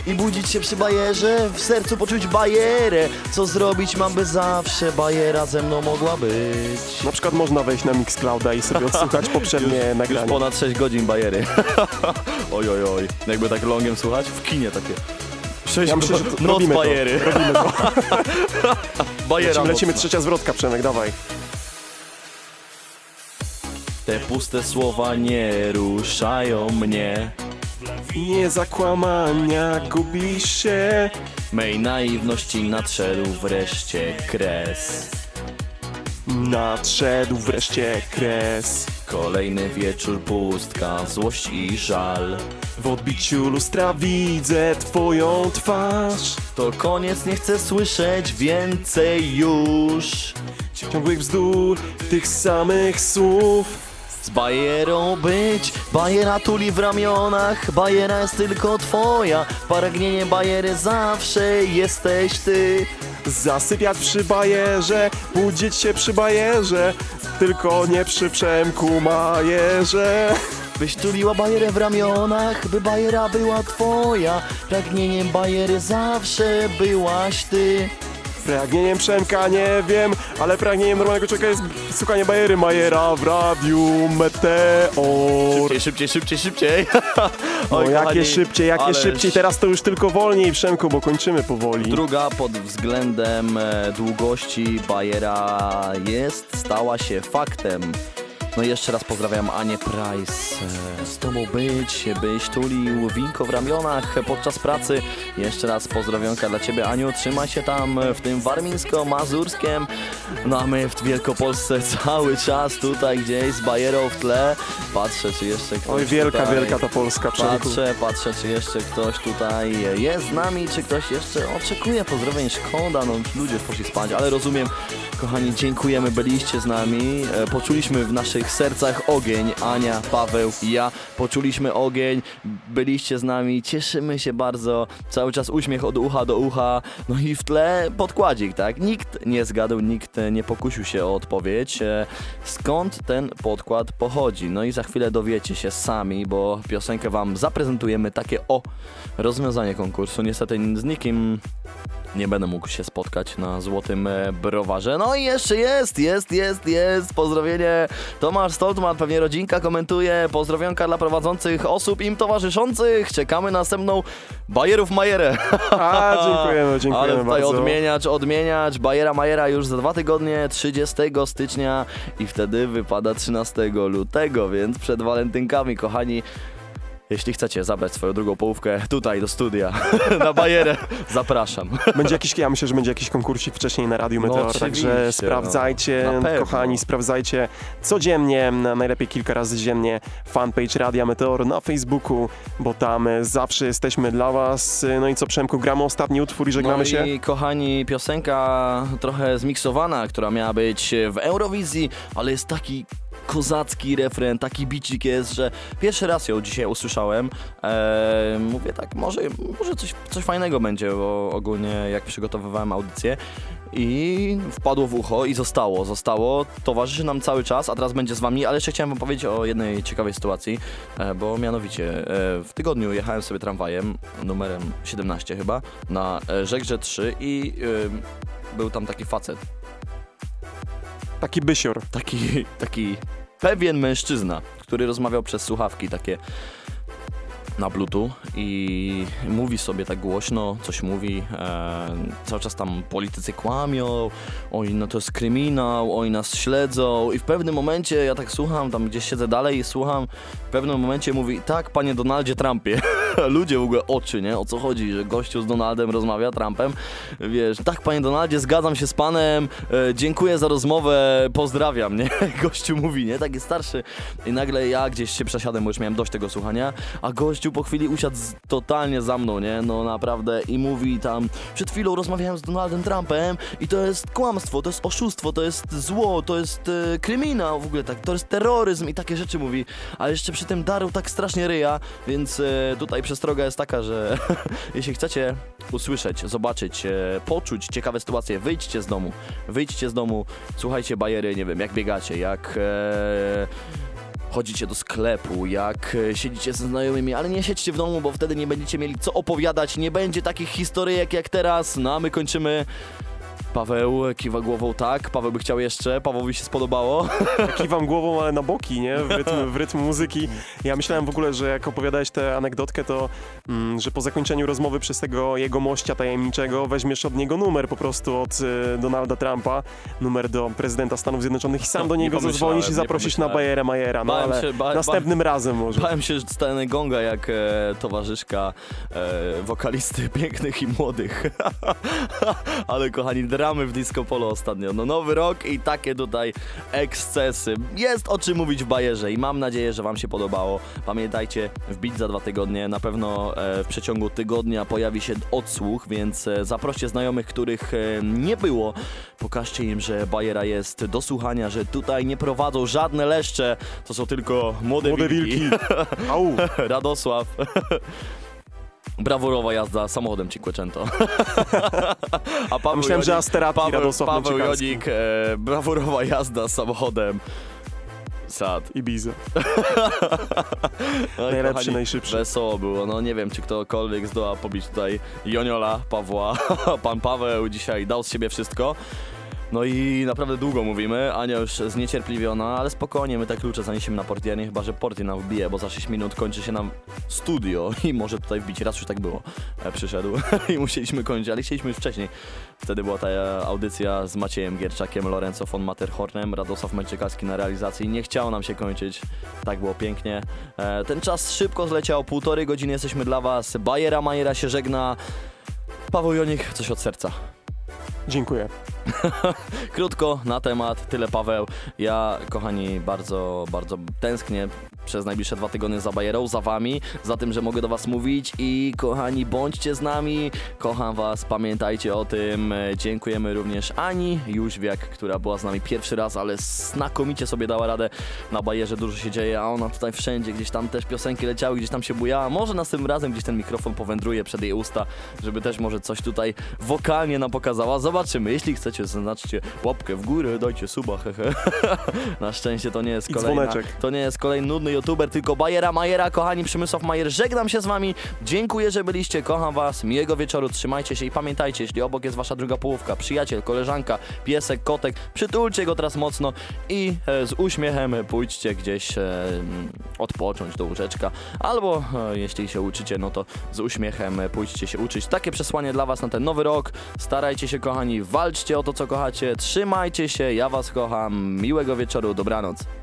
I budzić się przy bajerze, w sercu poczuć bajerę. Co zrobić mam, by zawsze bajera ze mną mogła być. Na przykład można wejść na Mixclouda i sobie odsłuchać *laughs* poprzednie Już nagranie. ponad 6 godzin bajery. *laughs* oj, oj, oj. Jakby tak longiem słuchać, w kinie takie. 6 Ja myślę, że to- noc robimy to. bajery. Robimy to. *laughs* Bajera Lecimy, lecimy trzecia zwrotka, Przemek, dawaj. Te puste słowa nie ruszają mnie. Nie zakłamania, gubisz się. Mej naiwności nadszedł wreszcie kres. Nadszedł wreszcie kres. Kolejny wieczór pustka, złość i żal. W odbiciu lustra widzę twoją twarz. To koniec, nie chcę słyszeć więcej już. Ciągłych bzdur, tych samych słów. Z bajerą być, bajera tuli w ramionach, bajera jest tylko twoja, pragnienie bajery zawsze jesteś ty. Zasypiać przy bajerze, budzić się przy bajerze, tylko nie przy Przemku Majerze. Byś tuliła bajerę w ramionach, by bajera była twoja, pragnieniem bajery zawsze byłaś ty. Pragnieniem Przemka nie wiem, ale pragnieniem normalnego człowieka jest słuchanie bajery Majera w radiu Meteor. Szybciej, szybciej, szybciej, szybciej. *laughs* No Oj, jakie kochani, szybciej, jakie ależ szybciej, teraz to już tylko wolniej Przemku, bo kończymy powoli. Druga pod względem e, długości bajera jest, stała się faktem. No i jeszcze raz pozdrawiam Anię Price. Z tobą być, byś tulił winko w ramionach podczas pracy. Jeszcze raz pozdrowionka dla ciebie Aniu, trzymaj się tam w tym warmińsko-mazurskiem. No a my w Wielkopolsce *laughs* cały czas tutaj gdzieś z bajerą w tle. Patrzę czy jeszcze ktoś Oj, wielka, tutaj... wielka ta Polska, człowieku. Patrzę, patrzę czy jeszcze ktoś tutaj jest z nami, czy ktoś jeszcze oczekuje pozdrowień. Szkoda, no ludzie poszli spać, ale rozumiem. Kochani, dziękujemy, byliście z nami. E, Poczuliśmy w naszych sercach ogień. Ania, Paweł i ja. Poczuliśmy ogień, byliście z nami, cieszymy się bardzo. Cały czas uśmiech od ucha do ucha. No i w tle podkładzik, tak? Nikt nie zgadł, nikt nie pokusił się o odpowiedź. E, Skąd ten podkład pochodzi? No i za chwilę dowiecie się sami, bo piosenkę wam zaprezentujemy. Takie o rozwiązanie konkursu. Niestety z nikim nie będę mógł się spotkać na złotym e, browarze. No i jeszcze jest, jest, jest, jest. Pozdrowienie. Tomasz Stoltman, pewnie rodzinka komentuje. Pozdrowionka dla prowadzących osób im towarzyszących. Czekamy na następną Bajerów Majerę. A, dziękujemy, *laughs* dziękujemy Ale tutaj bardzo. odmieniacz, odmieniacz. Bajera Majera już za dwa tygodnie, 30 stycznia i wtedy wypada 13 lutego, więc przed walentynkami, kochani. Jeśli chcecie zabrać swoją drugą połówkę tutaj do studia *laughs* na bajerę, zapraszam. Będzie jakiś, ja myślę, że będzie jakiś konkursik wcześniej na Radiu No Meteor, oczywiście, także no. sprawdzajcie, pewno. kochani, sprawdzajcie codziennie, najlepiej kilka razy dziennie fanpage Radia Meteor na Facebooku, bo tam e, zawsze jesteśmy dla was. No i co, Przemku, gramy ostatni utwór i żegnamy no się? i kochani, piosenka trochę zmiksowana, która miała być w Eurowizji, ale jest taki kozacki refren, taki bicik jest, że pierwszy raz ją dzisiaj usłyszałem. Eee, mówię tak, może, może coś, coś fajnego będzie, bo ogólnie jak przygotowywałem audycję i wpadło w ucho i zostało, zostało, towarzyszy nam cały czas, a teraz będzie z wami, ale jeszcze chciałem wam powiedzieć o jednej ciekawej sytuacji, e, bo mianowicie e, w tygodniu jechałem sobie tramwajem numerem 17 chyba na Żegrze 3 i był tam taki facet, Taki bysior. taki, taki pewien mężczyzna, który rozmawiał przez słuchawki takie na bluetooth i mówi sobie tak głośno, coś mówi, e, cały czas tam politycy kłamią, oj no to jest kryminał, oj nas śledzą i w pewnym momencie ja tak słucham, tam gdzieś siedzę dalej i słucham, w pewnym momencie mówi, tak panie Donaldzie Trumpie, *laughs* ludzie w ogóle oczy, nie, o co chodzi, że gościu z Donaldem rozmawia, Trumpem, wiesz, tak panie Donaldzie, zgadzam się z panem, e, dziękuję za rozmowę, pozdrawiam, nie, *laughs* gościu mówi, nie, taki starszy. I nagle ja gdzieś się przesiadłem, bo już miałem dość tego słuchania, a gościu po chwili usiadł z, totalnie za mną, nie, no naprawdę. I mówi tam, przed chwilą rozmawiałem z Donaldem Trumpem i to jest kłamstwo, to jest oszustwo, to jest zło, to jest e, kryminał, w ogóle tak, to jest terroryzm i takie rzeczy mówi, a jeszcze przy tym darł tak strasznie ryja, więc e, tutaj przestroga jest taka, że *laughs* jeśli chcecie usłyszeć, zobaczyć, e, poczuć ciekawe sytuacje, wyjdźcie z domu, wyjdźcie z domu, słuchajcie bajery, nie wiem, jak biegacie, jak... E, chodzicie do sklepu, jak e, siedzicie ze znajomymi, ale nie siedźcie w domu, bo wtedy nie będziecie mieli co opowiadać, nie będzie takich historyjek jak teraz. No a my kończymy. Paweł kiwa głową tak, Paweł by chciał jeszcze, Pawłowi się spodobało. *laughs* Kiwam głową, ale na boki, nie? W rytm, w rytm muzyki. Ja myślałem w ogóle, że jak opowiadałeś tę anegdotkę, to mm, że po zakończeniu rozmowy przez tego jego mościa tajemniczego weźmiesz od niego numer po prostu od y, Donalda Trumpa, numer do prezydenta Stanów Zjednoczonych i sam do Nie niego zadzwonisz i zaprosisz na. Bajerę Majera. No Bałem ale się, ba- następnym ba- razem może. Bałem się, że dostanę gonga jak e, towarzyszka e, wokalisty pięknych i młodych. *laughs* Ale kochani, dramy w Disco Polo ostatnio. No nowy rok i takie tutaj ekscesy. Jest o czym mówić w bajerze i mam nadzieję, że wam się podobało. Pamiętajcie, wbić za dwa tygodnie. Na pewno e, w przeciągu tygodnia pojawi się odsłuch, więc e, zaproście znajomych, których e, nie było. Pokażcie im, że bajera jest do słuchania, że tutaj nie prowadzą żadne leszcze. To są tylko młode, Młode wilki. wilki. *laughs* Au. Radosław. Brawurowa jazda samochodem Cinquecento. *laughs* A Paweł Myślałem, że Asterati Paweł, Radosław Paweł Męczykarski. Jonik, e, brawurowa jazda samochodem. Sad. Ibiza. *laughs* Oj, Najlepszy, kochani, najszybszy. Wesoło było. No nie wiem, czy ktokolwiek zdoła pobić tutaj Joniola, Pawła. *laughs* Pan Paweł dzisiaj dał z siebie wszystko. No i naprawdę długo mówimy, Ania już zniecierpliwiona, ale spokojnie, my te klucze zaniesiemy na portiernie, chyba że portier nam wbije, bo za 6 minut kończy się nam studio i może tutaj wbić, raz już tak było, e, przyszedł *laughs* i musieliśmy kończyć, ale chcieliśmy już wcześniej. Wtedy była ta audycja z Maciejem Gierczakiem, Lorenzo von Matterhornem, Radosław Męczykalski na realizacji, nie chciało nam się kończyć, tak było pięknie. E, ten czas szybko zleciał, półtorej godziny jesteśmy dla was, Bajera Majera się żegna, Paweł Jonik, coś od serca. Dziękuję. *laughs* Krótko na temat, tyle Paweł. Ja, kochani, bardzo, bardzo tęsknię przez najbliższe dwa tygodnie za Bajerą, za wami, za tym, że mogę do was mówić i kochani, bądźcie z nami. Kocham was, pamiętajcie o tym. Dziękujemy również Ani Jóźwiak, która była z nami pierwszy raz, ale znakomicie sobie dała radę. Na Bajerze dużo się dzieje, a ona tutaj wszędzie, gdzieś tam też piosenki leciały, gdzieś tam się bujała. Może następnym razem gdzieś ten mikrofon powędruje przed jej usta, żeby też może coś tutaj wokalnie nam pokazała. Zobaczymy. Jeśli chcecie, zaznaczcie łapkę w górę, dajcie suba, hehe. *laughs* Na szczęście to nie jest kolejna, to nie jest kolejny nudny youtuber, tylko Bajera Majera. Kochani, Przemysław Majer, żegnam się z wami. Dziękuję, że byliście, kocham was. Miłego wieczoru, trzymajcie się i pamiętajcie, jeśli obok jest wasza druga połówka, przyjaciel, koleżanka, piesek, kotek, przytulcie go teraz mocno i e, z uśmiechem pójdźcie gdzieś e, odpocząć do łóżeczka. Albo e, jeśli się uczycie, no to z uśmiechem pójdźcie się uczyć. Takie przesłanie dla was na ten nowy rok. Starajcie się, kochani, walczcie o to, co kochacie. Trzymajcie się, ja was kocham. Miłego wieczoru, dobranoc.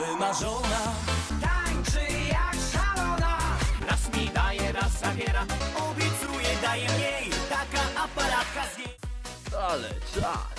Wymarzona Tańczy jak szalona. Raz mi daje, raz zabiera. Obiecuje, daje mniej Taka aparatka z niej Ale czas.